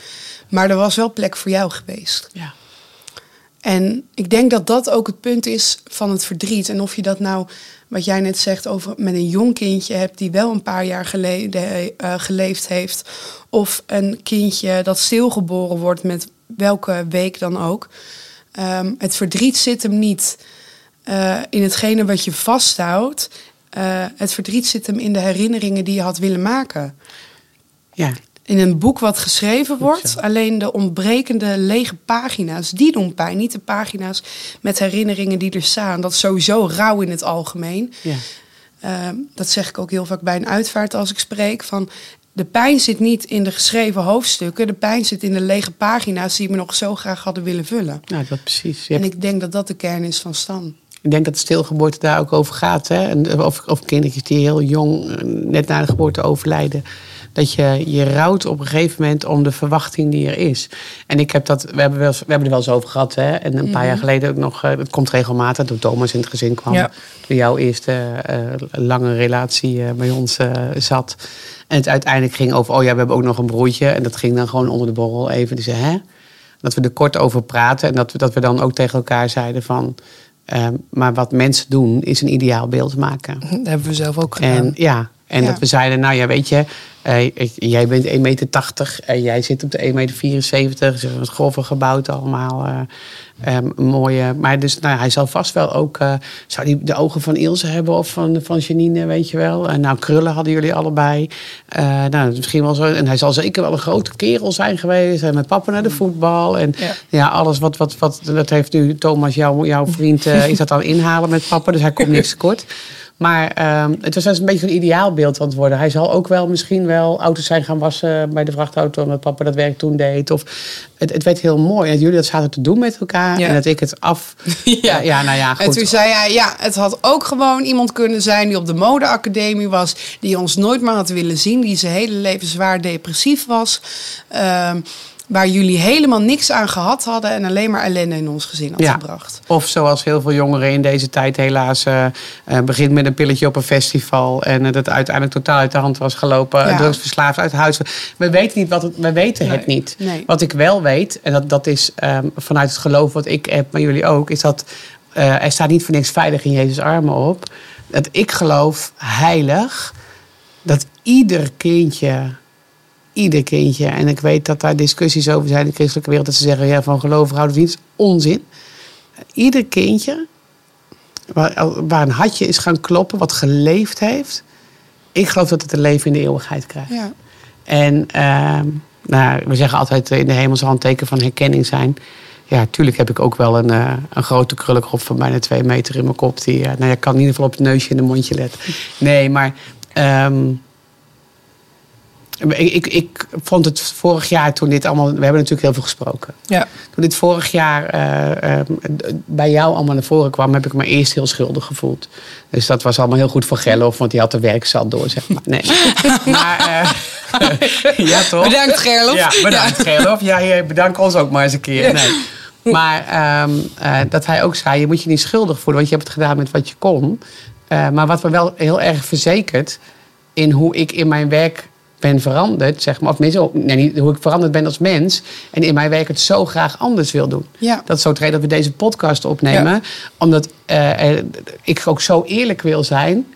Maar er was wel plek voor jou geweest. Ja. En ik denk dat dat ook het punt is van het verdriet. En of je dat nou, wat jij net zegt, over met een jong kindje hebt die wel een paar jaar geleden eh, geleefd heeft. Of een kindje dat stilgeboren wordt met welke week dan ook. Ehm, het verdriet zit hem niet eh, in hetgene wat je vasthoudt. Eh, het verdriet zit hem in de herinneringen die je had willen maken. Ja. In een boek wat geschreven wordt, alleen de ontbrekende lege pagina's, die doen pijn. Niet de pagina's met herinneringen die er staan. Dat is sowieso rauw in het algemeen. ja. Ehm, dat zeg ik ook heel vaak bij een uitvaart als ik spreek. Van, de pijn zit niet in de geschreven hoofdstukken. De pijn zit in de lege pagina's die we nog zo graag hadden willen vullen. Nou, dat precies. En ik denk dat dat de kern is van Stan. Ik denk dat de stilgeboorte daar ook over gaat. Hè? En Of, of kindertjes die heel jong, eh, net na de geboorte overlijden. Dat je, je rouwt op een gegeven moment om de verwachting die er is. En ik heb dat, we hebben, wel, we hebben er wel eens over gehad. Hè? En een paar jaar geleden ook nog, eh, het komt regelmatig toen Thomas in het gezin kwam. Ja. Toen jouw eerste eh, lange relatie eh, bij ons eh, zat. En het uiteindelijk ging over, oh ja, we hebben ook nog een broertje. En dat ging dan gewoon onder de borrel even. Dus hè? Dat we er kort over praten. En dat we, dat we dan ook tegen elkaar zeiden van... Ehm, maar wat mensen doen, is een ideaal beeld maken. Dat hebben we zelf ook gedaan. En ja, en Ja. dat we zeiden, nou ja, weet je, ik- jij bent 1,80 meter en jij zit op de 1,74 meter. Zeg, wat grove gebouwd allemaal. eh, ehm, mooie. Maar dus, nou, hij zal vast wel ook. eh, zou hij de ogen van Ilse hebben of van, van Janine, weet je wel? En nou, krullen hadden jullie allebei. Eh, nou, misschien wel zo. En hij zal zeker wel een grote kerel zijn geweest. En met papa naar de voetbal. En Ja. ja, alles wat, wat, wat. Dat heeft nu Thomas, jouw, jouw vriend, eh, is dat aan inhalen met papa. Dus hij komt niks tekort. Maar ehm, het was een beetje een ideaalbeeld aan het worden. Hij zal ook wel misschien wel auto's zijn gaan wassen bij de vrachtauto. Omdat papa dat werk toen deed. Of het, het werd heel mooi. En dat jullie dat zaten te doen met elkaar. Ja. En dat ik het af... Ja, ja nou ja, En goed. toen zei hij, ja, het had ook gewoon iemand kunnen zijn die op de modeacademie was, die ons nooit meer had willen zien, die zijn hele leven zwaar depressief was, ehm, waar jullie helemaal niks aan gehad hadden en alleen maar ellende in ons gezin had Ja. gebracht. Of zoals heel veel jongeren in deze tijd helaas eh, begint met een pilletje op een festival. En dat uiteindelijk totaal uit de hand was gelopen. Ja. Drugsverslaafd uit huis. We weten, niet wat het, we weten het niet. Nee. Wat ik wel weet, en dat, dat is ehm, vanuit het geloof wat ik heb, maar jullie ook, is dat eh, er staat niet voor niks veilig in Jezus' armen op. Dat ik geloof heilig dat ieder kindje, ieder kindje, en ik weet dat daar discussies over zijn in de christelijke wereld, dat ze zeggen, ja, van geloven houden niet, onzin. Ieder kindje waar, waar een hartje is gaan kloppen, wat geleefd heeft, ik geloof dat het een leven in de eeuwigheid krijgt. Ja. En ehm, nou, we zeggen altijd in de hemelse handteken van herkenning zijn. Ja, tuurlijk heb ik ook wel een, eh, een grote krullenkop van bijna twee meter in mijn kop. Die, eh, nou, ja, kan in ieder geval op het neusje en een mondje letten. Nee, maar ehm, ik, ik, ik vond het vorig jaar toen dit allemaal... We hebben natuurlijk heel veel gesproken. Ja. Toen dit vorig jaar eh, eh, bij jou allemaal naar voren kwam, heb ik me eerst heel schuldig gevoeld. Dus dat was allemaal heel goed voor Gerlof, want die had de werkzal door, zeg maar. Nee. maar, eh, ja toch? Bedankt Gerlof. Ja, bedankt Gerlof. Ja, jij bedankt ons ook maar eens een keer. Nee. Maar ehm, eh, dat hij ook zei, je moet je niet schuldig voelen, want je hebt het gedaan met wat je kon. Eh, maar wat me wel heel erg verzekert in hoe ik in mijn werk ben veranderd, zeg maar. Of mensen, nee, niet hoe ik veranderd ben als mens. En in mijn werk het zo graag anders wil doen. Ja. Dat is zo het reden dat we deze podcast opnemen. Omdat eh, ik ook zo eerlijk wil zijn.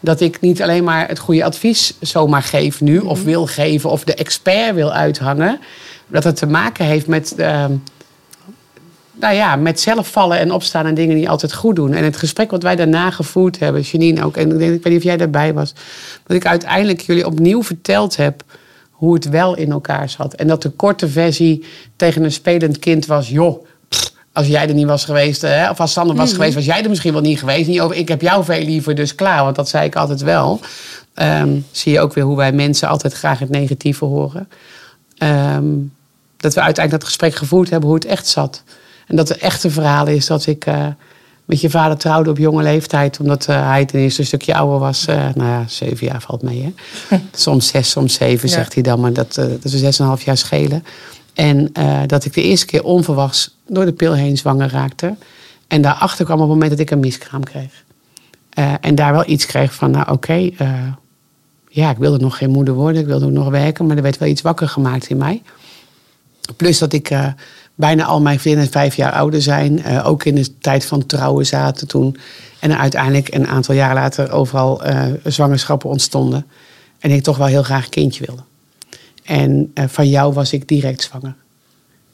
Dat ik niet alleen maar het goede advies zomaar geef nu. Of wil geven. Of de expert wil uithangen. Dat het te maken heeft met... eh, nou ja, met zelf vallen en opstaan en dingen niet altijd goed doen. En het gesprek wat wij daarna gevoerd hebben, Janine ook, en ik, denk, ik weet niet of jij daarbij was, dat ik uiteindelijk jullie opnieuw verteld heb hoe het wel in elkaar zat. En dat de korte versie tegen een spelend kind was, joh, als jij er niet was geweest, hè, of als Sander was geweest, was jij er misschien wel niet geweest. Niet over, ik heb jou veel liever, dus klaar, want dat zei ik altijd wel. Ehm, zie je ook weer hoe wij mensen altijd graag het negatieve horen. Ehm, dat we uiteindelijk dat gesprek gevoerd hebben hoe het echt zat. En dat het echte verhaal is dat ik eh, met je vader trouwde op jonge leeftijd. Omdat eh, hij ten eerste een stukje ouder was. Eh, nou ja, zeven jaar valt mee hè. soms zes, soms zeven Ja. zegt hij dan. Maar dat, dat is zes en een half jaar schelen. En dat ik de eerste keer onverwachts door de pil heen zwanger raakte. En daarachter kwam op het moment dat ik een miskraam kreeg. En daar wel iets kreeg van, nou oké, ja, ik wilde nog geen moeder worden. Ik wilde ook nog werken, maar er werd wel iets wakker gemaakt in mij. Plus dat ik bijna al mijn vrienden vijf jaar ouder zijn. eh, ook in de tijd van trouwen zaten toen. En uiteindelijk een aantal jaar later overal eh, zwangerschappen ontstonden. En ik toch wel heel graag een kindje wilde. En eh, van jou was ik direct zwanger.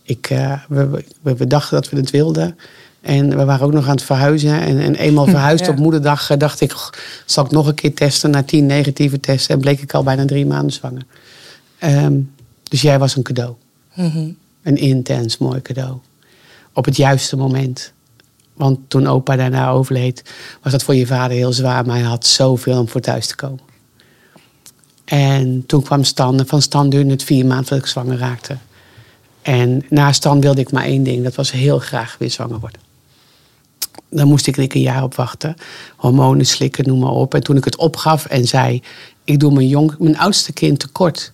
Ik, we, we, we dachten dat we het wilden. En we waren ook nog aan het verhuizen. En, en eenmaal verhuisd ja. op moederdag dacht ik... "Goh, zal ik nog een keer testen? Na tien negatieve testen en bleek ik al bijna drie maanden zwanger. Ehm, dus jij was een cadeau. Een intens mooi cadeau. Op het juiste moment. Want toen opa daarna overleed, was dat voor je vader heel zwaar. Maar hij had zoveel om voor thuis te komen. En toen kwam Stan. En van Stan duurde het vier maanden voordat ik zwanger raakte. En na Stan wilde ik maar één ding. Dat was heel graag weer zwanger worden. Dan moest ik er een jaar op wachten. Hormonen slikken, noem maar op. En toen ik het opgaf en zei... ik doe mijn, jong, mijn oudste kind tekort.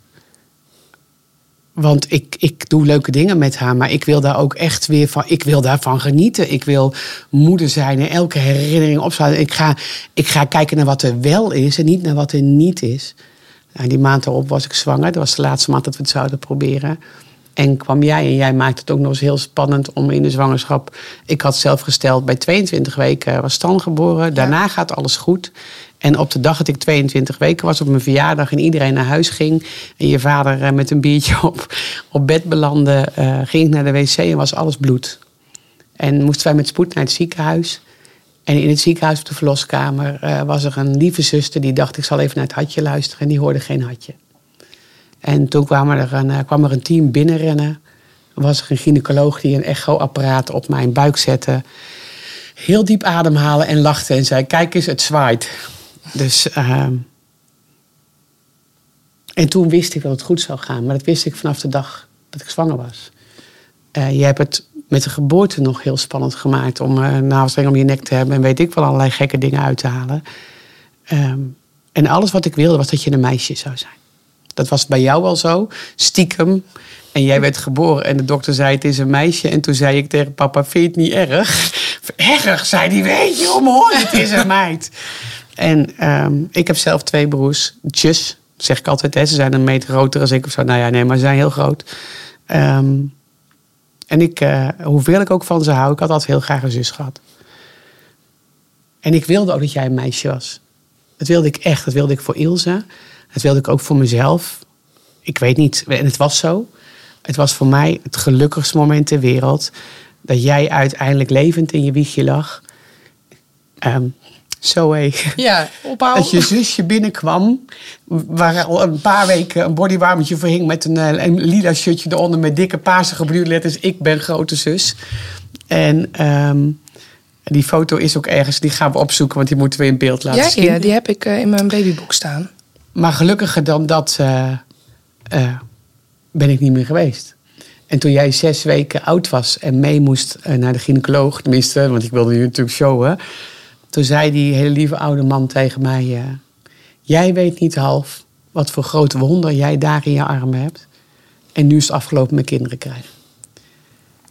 Want ik, ik doe leuke dingen met haar, maar ik wil daar ook echt weer van. Ik wil daarvan genieten. Ik wil moeder zijn en elke herinnering opslaan. Ik ga, ik ga kijken naar wat er wel is en niet naar wat er niet is. Nou, die maand erop was ik zwanger. Dat was de laatste maand dat we het zouden proberen. En kwam jij en jij maakte het ook nog eens heel spannend om in de zwangerschap. Ik had zelf gesteld, bij 22 weken was Stan geboren. Daarna gaat alles goed. En op de dag dat ik 22 weken was, op mijn verjaardag en iedereen naar huis ging. En je vader eh, met een biertje op, op bed belandde, eh, ging ik naar de wc en was alles bloed. En moesten wij met spoed naar het ziekenhuis. En in het ziekenhuis op de verloskamer eh, was er een lieve zuster die dacht: ik zal even naar het hartje luisteren. En die hoorde geen hartje. En toen kwam er een, eh, kwam er een team binnenrennen. Was er een gynaecoloog die een echoapparaat op mijn buik zette. Heel diep ademhalen en lachte en zei: Kijk eens, het zwaait. Dus. ehm, en toen wist ik dat het goed zou gaan. Maar dat wist ik vanaf de dag dat ik zwanger was. Eh, je hebt het met de geboorte nog heel spannend gemaakt om uh, navelstreng om je nek te hebben en weet ik wel allerlei gekke dingen uit te halen. Ehm, en alles wat ik wilde was dat je een meisje zou zijn. Dat was bij jou al zo, stiekem. En jij werd geboren en de dokter zei het is een meisje. En toen zei ik tegen papa, vind je het niet erg? Erg, zei hij, weet je, omhoor, het is een meid. En ehm, ik heb zelf twee broers, tjus, zeg ik altijd. Hè. Ze zijn een meter groter als ik of zo. Nou ja, nee, maar ze zijn heel groot. Ehm, en ik, eh, hoeveel ik ook van ze hou, ik had altijd heel graag een zus gehad. En ik wilde ook dat jij een meisje was. Dat wilde ik echt. Dat wilde ik voor Ilse. Dat wilde ik ook voor mezelf. Ik weet niet. En het was zo. Het was voor mij het gelukkigste moment ter wereld. Dat jij uiteindelijk levend in je wiegje lag. Ehm, zo hé. Ja, ophouden. Dat je zusje binnenkwam, waar al een paar weken een bodywarmetje voor hing met een, eh, een lila shirtje eronder met dikke paarse gebruurde letters. Ik ben grote zus. En ehm, die foto is ook ergens, die gaan we opzoeken, want die moeten we in beeld laten Ja, zien. ja, die heb ik eh, in mijn babyboek staan. Maar gelukkiger dan dat eh, eh, ben ik niet meer geweest. En toen jij zes weken oud was en mee moest eh, naar de gynaecoloog, tenminste, want ik wilde je natuurlijk showen. Toen zei die hele lieve oude man tegen mij: Jij weet niet half wat voor groot wonder jij daar in je armen hebt. En nu is het afgelopen met kinderen krijgen.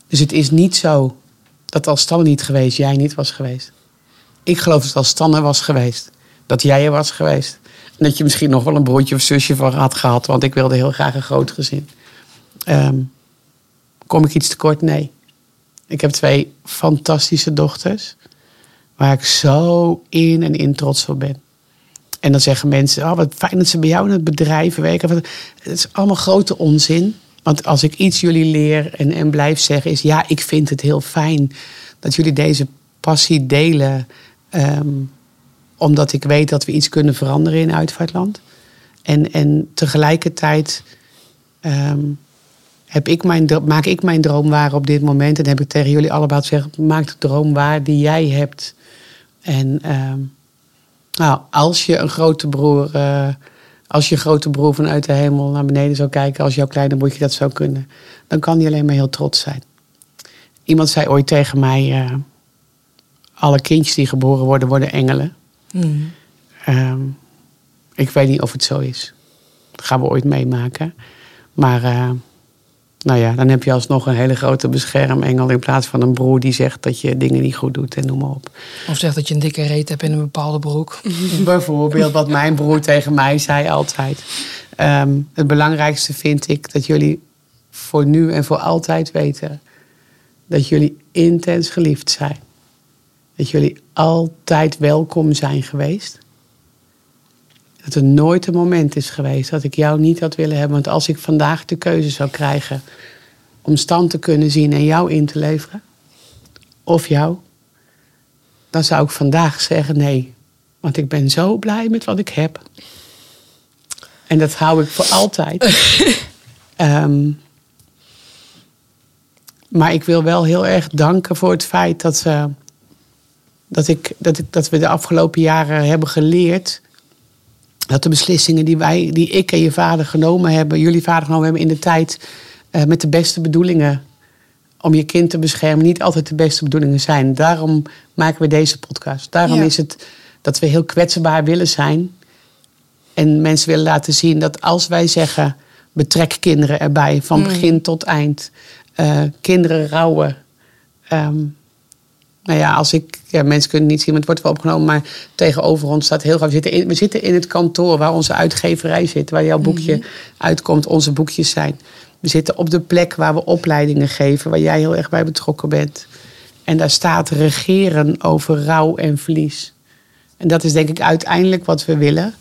Dus het is niet zo dat als Stanne niet geweest, jij niet was geweest. Ik geloof dat als Stanne was geweest, dat jij er was geweest. Dat je misschien nog wel een broertje of zusje van had gehad, want ik wilde heel graag een groot gezin. Ehm, kom ik iets tekort? Nee. Ik heb twee fantastische dochters, waar ik zo in en in trots op ben. En dan zeggen mensen, oh, wat fijn dat ze bij jou in het bedrijf werken. Het is allemaal grote onzin. Want als ik iets jullie leer en, en blijf zeggen, is ja, ik vind het heel fijn dat jullie deze passie delen. Ehm, omdat ik weet dat we iets kunnen veranderen in uitvaartland. En, en tegelijkertijd ehm, heb ik mijn, maak ik mijn droom waar op dit moment. En heb ik tegen jullie allebei gezegd, maak de droom waar die jij hebt. En ehm, nou, als je een grote broer... Uh, als je grote broer vanuit de hemel naar beneden zou kijken, als jouw kleine broertje dat zou kunnen, dan kan hij alleen maar heel trots zijn. Iemand zei ooit tegen mij: uh, alle kindjes die geboren worden, worden engelen. Mm. Um, ik weet niet of het zo is. Dat gaan we ooit meemaken. Maar uh, nou ja, dan heb je alsnog een hele grote beschermengel in plaats van een broer die zegt dat je dingen niet goed doet en noem maar op. Of zegt dat je een dikke reet hebt in een bepaalde broek. Bijvoorbeeld wat mijn broer tegen mij zei altijd. Um, het belangrijkste vind ik dat jullie voor nu en voor altijd weten dat jullie intens geliefd zijn. Dat jullie altijd welkom zijn geweest. Dat er nooit een moment is geweest dat ik jou niet had willen hebben. Want als ik vandaag de keuze zou krijgen om stand te kunnen zien en jou in te leveren, of jou, dan zou ik vandaag zeggen nee. Want ik ben zo blij met wat ik heb. En dat hou ik voor altijd. um, maar ik wil wel heel erg danken voor het feit dat, uh, dat, ik, dat, ik, dat we de afgelopen jaren hebben geleerd dat de beslissingen die, wij, die ik en je vader genomen hebben, jullie vader genomen hebben in de tijd, uh, met de beste bedoelingen om je kind te beschermen, niet altijd de beste bedoelingen zijn. Daarom maken we deze podcast. Daarom is het dat we heel kwetsbaar willen zijn. En mensen willen laten zien dat als wij zeggen, betrek kinderen erbij, van mm. begin tot eind. Uh, kinderen rouwen. Um, nou ja, als ik, ja, mensen kunnen niet zien, maar het wordt wel opgenomen, maar tegenover ons staat heel graag. We zitten in, we zitten in het kantoor waar onze uitgeverij zit, waar jouw boekje mhm. uitkomt, onze boekjes zijn. We zitten op de plek waar we opleidingen geven, waar jij heel erg bij betrokken bent. En daar staat regeren over rouw en verlies. En dat is denk ik uiteindelijk wat we willen.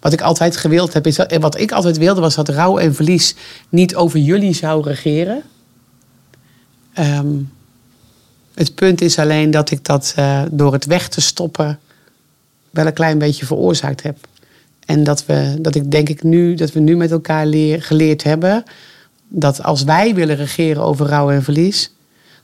Wat ik altijd gewild heb, is dat, wat ik altijd wilde, was dat rouw en verlies niet over jullie zou regeren. Um, het punt is alleen dat ik dat uh, door het weg te stoppen wel een klein beetje veroorzaakt heb. En dat, we, dat ik denk ik nu, dat we nu met elkaar leer, geleerd hebben dat als wij willen regeren over rouw en verlies,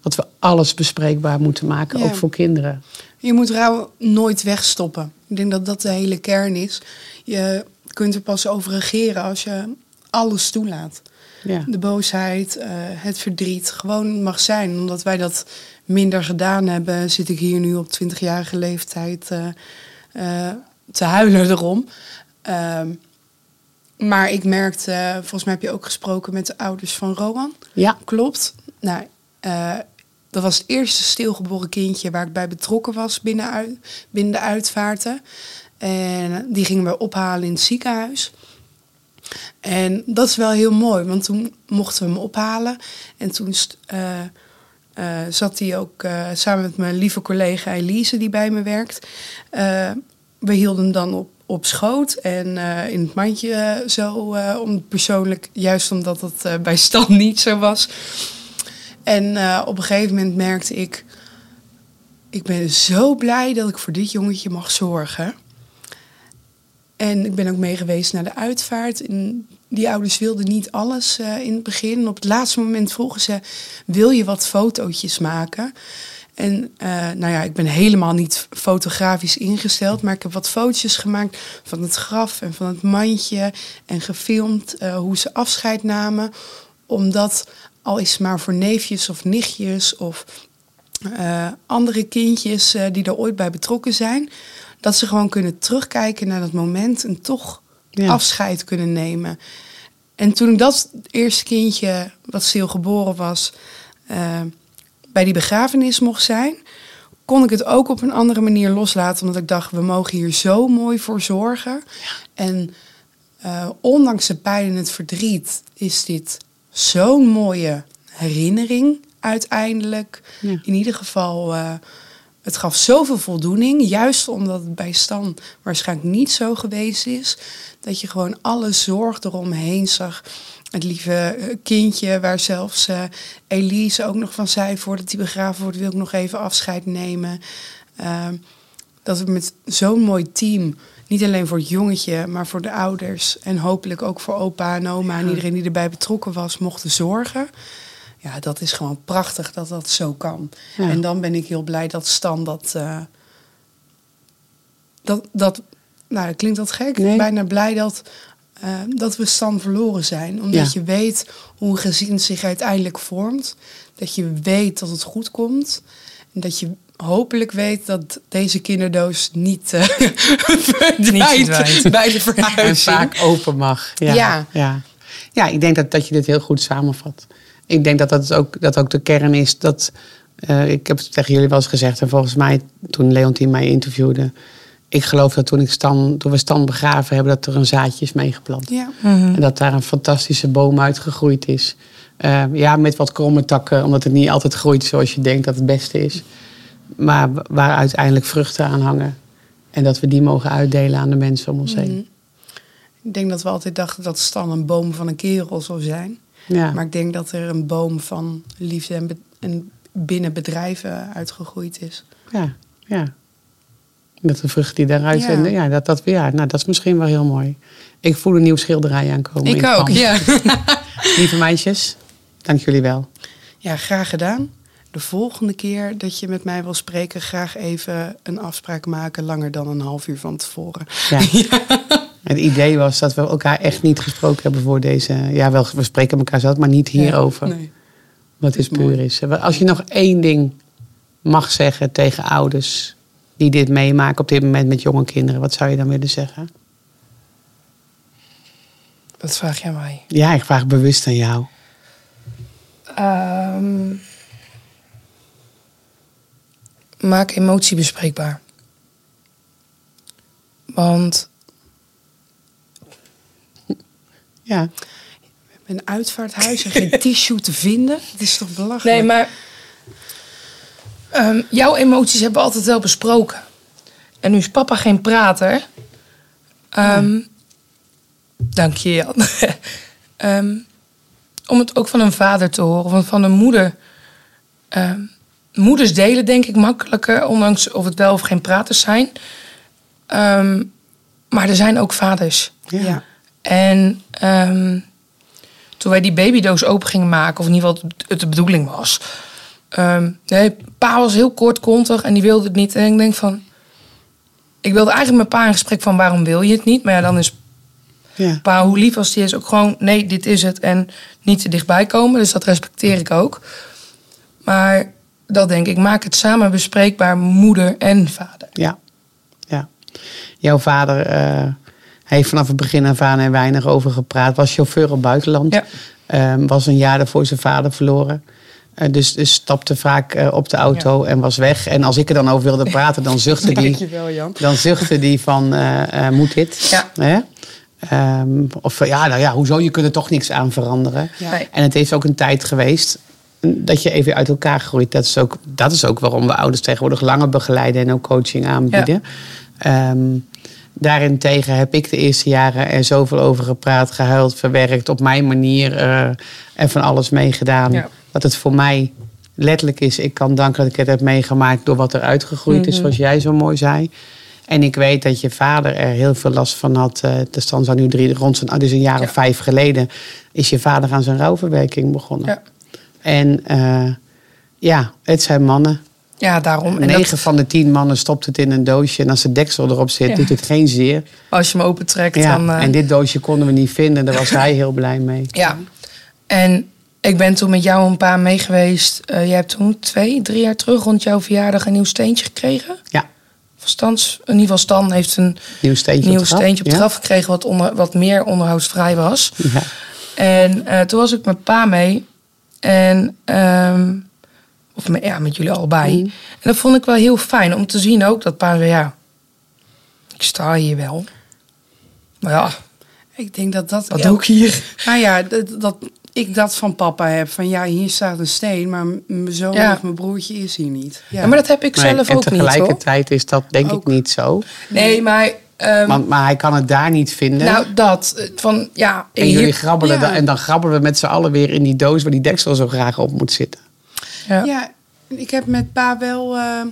dat we alles bespreekbaar moeten maken, ook voor kinderen. Je moet rouw nooit wegstoppen. Ik denk dat dat de hele kern is. Je kunt er pas over regeren als je alles toelaat. Ja. De boosheid, uh, het verdriet gewoon mag zijn. Omdat wij dat minder gedaan hebben, zit ik hier nu op 20-jarige leeftijd uh, uh, te huilen erom. Ehm, maar ik merkte, volgens mij heb je ook gesproken met de ouders van Rowan. Ja. Klopt. Nou, dat was het eerste stilgeboren kindje waar ik bij betrokken was binnen, binnen de uitvaarten. En die gingen we ophalen in het ziekenhuis. En dat is wel heel mooi, want toen mochten we hem ophalen. En toen uh, uh, zat hij ook uh, samen met mijn lieve collega Elise, die bij me werkt. we hielden hem dan op, op schoot en in het mandje zo, om, persoonlijk, juist omdat het bij Stan niet zo was. En op een gegeven moment merkte ik, ik ben zo blij dat ik voor dit jongetje mag zorgen. En ik ben ook mee geweest naar de uitvaart. En die ouders wilden niet alles uh, in het begin. Op het laatste moment vroegen ze: Wil je wat fotootjes maken? En uh, nou ja, ik ben helemaal niet fotografisch ingesteld, maar ik heb wat fotootjes gemaakt van het graf en van het mandje. En gefilmd uh, hoe ze afscheid namen. Omdat, al is het maar voor neefjes of nichtjes of andere kindjes die er ooit bij betrokken zijn, dat ze gewoon kunnen terugkijken naar dat moment en toch afscheid kunnen nemen. En toen ik dat eerste kindje, wat stil geboren was, uh, bij die begrafenis mocht zijn, kon ik het ook op een andere manier loslaten. Omdat ik dacht, we mogen hier zo mooi voor zorgen. En uh, ondanks de pijn en het verdriet is dit zo'n mooie herinnering uiteindelijk. In ieder geval, uh, het gaf zoveel voldoening. Juist omdat het bij Stan waarschijnlijk niet zo geweest is. Dat je gewoon alle zorg eromheen zag. Het lieve eh, kindje, waar zelfs uh, Elise ook nog van zei... voordat hij begraven wordt, wil ik nog even afscheid nemen. Uh, dat we met zo'n mooi team niet alleen voor het jongetje, maar voor de ouders en hopelijk ook voor opa en oma en iedereen die erbij betrokken was, mochten zorgen. Ja, dat is gewoon prachtig dat dat zo kan. En dan ben ik heel blij dat Stan dat. Uh, dat, dat nou, dat klinkt dat gek. Nee. Bijna blij dat, uh, dat we Stan verloren zijn. Omdat je weet hoe een gezin zich uiteindelijk vormt. Dat je weet dat het goed komt. En dat je hopelijk weet dat deze kinderdoos niet uh, verdwijnt bij de verhuizing. En vaak open mag. Ja, ja. ja. ja ik denk dat, dat je dit heel goed samenvat. Ik denk dat dat ook, dat ook de kern is. Dat, uh, ik heb het tegen jullie wel eens gezegd. En volgens mij, toen Leontien mij interviewde. Ik geloof dat toen, ik Stan, toen we Stan begraven hebben, dat er een zaadje is meegeplant. Ja. En dat daar een fantastische boom uitgegroeid is. Uh, ja, met wat kromme takken, omdat het niet altijd groeit zoals je denkt dat het beste is maar waar uiteindelijk vruchten aan hangen. En dat we die mogen uitdelen aan de mensen om ons heen. Mhm. Ik denk dat we altijd dachten dat Stan een boom van een kerel zou zijn. Ja. Maar ik denk dat er een boom van liefde en, en binnen bedrijven uitgegroeid is. Ja, ja. Dat de vrucht die daaruit ja. ja, dat, dat, ja, nou, dat is misschien wel heel mooi. Ik voel een nieuw schilderij aankomen. Ik ook, ja. Lieve meisjes, dank jullie wel. Ja, graag gedaan de volgende keer dat je met mij wil spreken, graag even een afspraak maken, langer dan een half uur van tevoren. Ja. Het idee was dat we elkaar echt niet gesproken hebben voor deze. Ja, wel, we spreken elkaar zelf, maar niet hierover. nee. Wat is puur is. Als je nog één ding mag zeggen tegen ouders die dit meemaken op dit moment met jonge kinderen, wat zou je dan willen zeggen? Dat vraag jij mij. Ja, ik vraag bewust aan jou. Um, maak emotie bespreekbaar. Want. Ja. Een uitvaarthuis en geen tissue te vinden. Het is toch belachelijk? Nee, maar. Um, jouw emoties hebben we altijd wel besproken. En nu is papa geen prater. Um, Dank je, Jan. um, om het ook van een vader te horen, of van een moeder. Um, moeders delen denk ik makkelijker, ondanks of het wel of geen praters zijn. Ehm, maar er zijn ook vaders. Ja. En um, toen wij die babydoos open gingen maken, of in ieder geval het de bedoeling was. Um, nee, pa was heel kortkontig en die wilde het niet. En ik denk van. Ik wilde eigenlijk met pa in gesprek van waarom wil je het niet? Maar ja, dan is ja. pa, hoe lief als die is, ook gewoon nee, dit is het. En niet te dichtbij komen. Dus dat respecteer ik ook. Maar dat denk ik. Maak het samen bespreekbaar, moeder en vader. Ja, ja. Jouw vader uh, heeft vanaf het begin af aan er weinig over gepraat. Was chauffeur op buitenland. Ja. Uh, was een jaar daarvoor zijn vader verloren. Uh, dus, dus stapte vaak uh, op de auto ja. en was weg. En als ik er dan over wilde praten, dan zuchtte die. Dankjewel, Jan. Dan zuchtte die van, moet dit? Ja. Hè? Um, of ja, nou ja, hoezo? Je kunt er toch niks aan veranderen. Ja. En het heeft ook een tijd geweest dat je even uit elkaar groeit. Dat is, ook, dat is ook waarom we ouders tegenwoordig langer begeleiden en ook coaching aanbieden. Ja. Um, daarentegen heb ik de eerste jaren er zoveel over gepraat, gehuild, verwerkt, op mijn manier uh, en van alles meegedaan. Ja. Dat het voor mij letterlijk is, ik kan danken dat ik het heb meegemaakt door wat er uitgegroeid is, mhm. zoals jij zo mooi zei. En ik weet dat je vader er heel veel last van had. Uh, de stand zou nu drie, rond zijn, dus een jaar of vijf geleden, is je vader aan zijn rouwverwerking begonnen. Ja. En uh, ja, het zijn mannen. Ja, daarom. Negen van de tien mannen stopt het in een doosje. En als de deksel erop zit, doet het geen zeer. Als je hem opentrekt, ja, dan... Uh... En dit doosje konden we niet vinden. Daar was hij heel blij mee. Ja. En ik ben toen met jou een paar mee geweest. Uh, jij hebt toen twee, drie jaar terug rond jouw verjaardag een nieuw steentje gekregen. Ja. Verstands, in ieder geval Stan heeft een nieuw steentje nieuw op, steentje op ja. gekregen... Wat, onder, wat meer onderhoudsvrij was. Ja. En toen was ik met pa mee... En um, Of met, ja, met jullie allebei. Mhm. En dat vond ik wel heel fijn om te zien ook dat pa zei, ja, ik sta hier wel. Maar ja, Ik denk dat dat... wat doe ik hier? Nou ja, dat, dat ik dat van papa heb. Van ja, hier staat een steen, maar mijn zoon Ja. of mijn broertje is hier niet. Ja, Ja, maar dat heb ik zelf en ook niet hoor. tegelijkertijd is dat denk Ook. ik niet zo. Nee, maar... ehm, Want, maar hij kan het daar niet vinden. nou, dat. eh, Van, ja, en hier- jullie grabbelen ja. dan, en dan grabbelen we met z'n allen weer in die doos waar die deksel zo graag op moet zitten. Ja. Ja, ik heb met pa wel eh,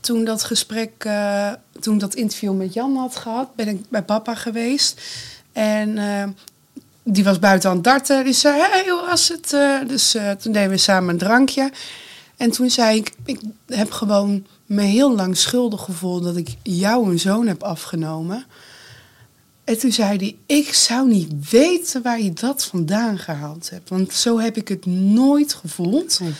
toen dat gesprek, eh, toen dat interview met Jan had gehad, ben ik bij papa geweest. En eh, die was buiten aan het darten. Die zei, hey, hoe was het? Dus toen deden we samen een drankje. En toen zei ik, ik heb gewoon me heel lang schuldig gevoeld dat ik jou een zoon heb afgenomen. En toen zei hij, ik zou niet weten waar je dat vandaan gehaald hebt. Want zo heb ik het nooit gevoeld. Nee.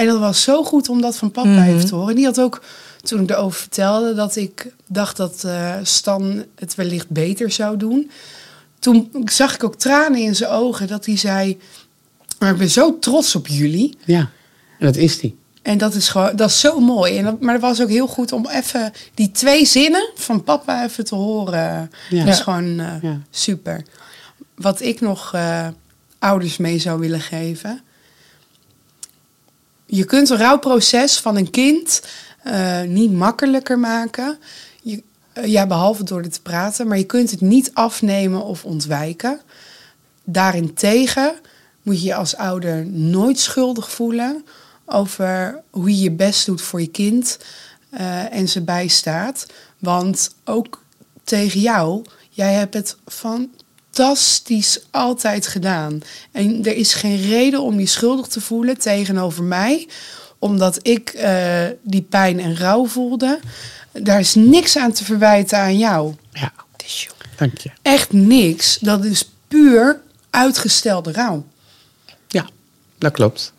En dat was zo goed om dat van papa Mhm. even te horen. En die had ook, toen ik erover vertelde, dat ik dacht dat eh, Stan het wellicht beter zou doen. Toen zag ik ook tranen in zijn ogen dat hij zei, maar ik ben zo trots op jullie. Ja, en dat is die. En dat is gewoon, dat is zo mooi. En dat, maar het was ook heel goed om even die twee zinnen van papa even te horen. Ja. Dat is gewoon eh, Ja. super. Wat ik nog eh, ouders mee zou willen geven. Je kunt een rouwproces van een kind eh, niet makkelijker maken. Je, eh, ja, behalve door er te praten. Maar je kunt het niet afnemen of ontwijken. Daarentegen moet je je als ouder nooit schuldig voelen over hoe je je best doet voor je kind eh, en ze bijstaat. Want ook tegen jou, jij hebt het fantastisch altijd gedaan. En er is geen reden om je schuldig te voelen tegenover mij, omdat ik eh, die pijn en rouw voelde. Daar is niks aan te verwijten aan jou. Ja, dank je. Echt niks. Dat is puur uitgestelde rouw. Ja, dat klopt.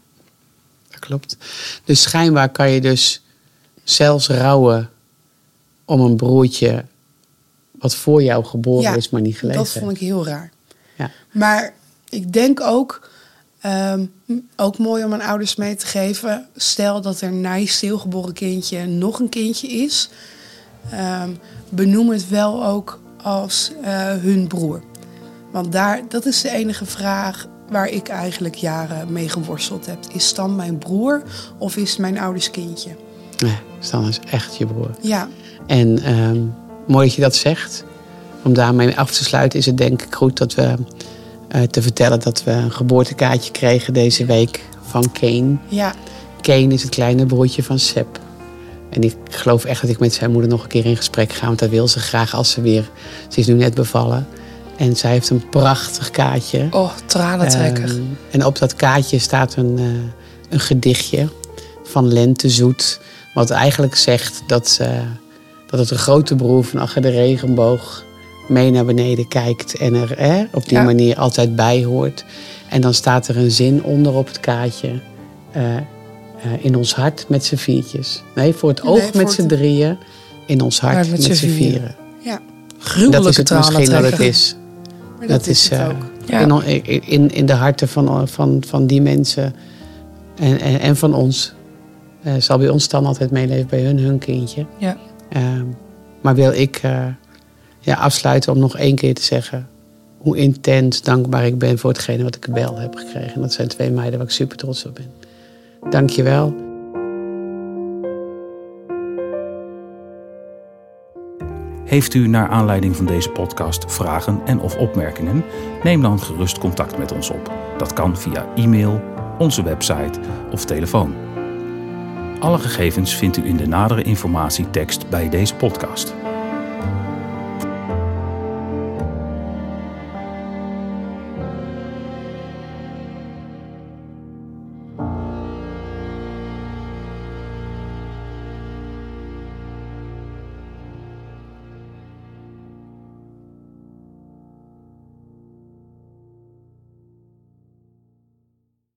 Dat klopt. Dus schijnbaar kan je dus zelfs rouwen om een broertje wat voor jou geboren is, maar niet geleefd Dat vond ik heel raar. Ja. Maar ik denk ook, ehm, ook mooi om aan ouders mee te geven. Stel dat er na je stilgeboren kindje nog een kindje is. ehm, benoem het wel ook als eh, hun broer. Want daar, dat is de enige vraag waar ik eigenlijk jaren mee geworsteld heb. Is Stan mijn broer of is het mijn ouders kindje? Nee, Stan is echt je broer. Ja, En ehm, mooi dat je dat zegt. Om daarmee af te sluiten is het denk ik goed dat we eh, te vertellen dat we een geboortekaartje kregen deze week van Kane. ja, Kane is het kleine broertje van Seb. En ik geloof echt dat ik met zijn moeder nog een keer in gesprek ga. Want dat wil ze graag als ze weer... Ze is nu net bevallen. En zij heeft een prachtig kaartje. Oh, tranentrekker. Ehm, en op dat kaartje staat een, eh, een gedichtje van Lente Zoet. Wat eigenlijk zegt dat, eh, dat het een grote broer van achter de regenboog mee naar beneden kijkt. En er op die Ja. manier altijd bij hoort. En dan staat er een zin onder op het kaartje. eh, eh, in ons hart met z'n viertjes. Nee, voor het oog met het- z'n drieën. In ons hart met, met z'n vieren. vieren. ja. Dat is Gruwelijke het misschien wat het is. Maar Dat, is, het eh, ook. Ja. in, in, in de harten van, van, van die mensen en, en, en van ons. zal bij ons dan altijd meeleven, bij hun hun kindje. Ja. Ehm, maar wil ik eh, ja, afsluiten om nog één keer te zeggen hoe intens dankbaar ik ben voor hetgene wat ik wel heb gekregen. En dat zijn twee meiden waar ik super trots op ben. Dank je wel. Heeft u naar aanleiding van deze podcast vragen en of opmerkingen? Neem dan gerust contact met ons op. Dat kan via e-mail, onze website of telefoon. Alle gegevens vindt u in de nadere informatietekst bij deze podcast.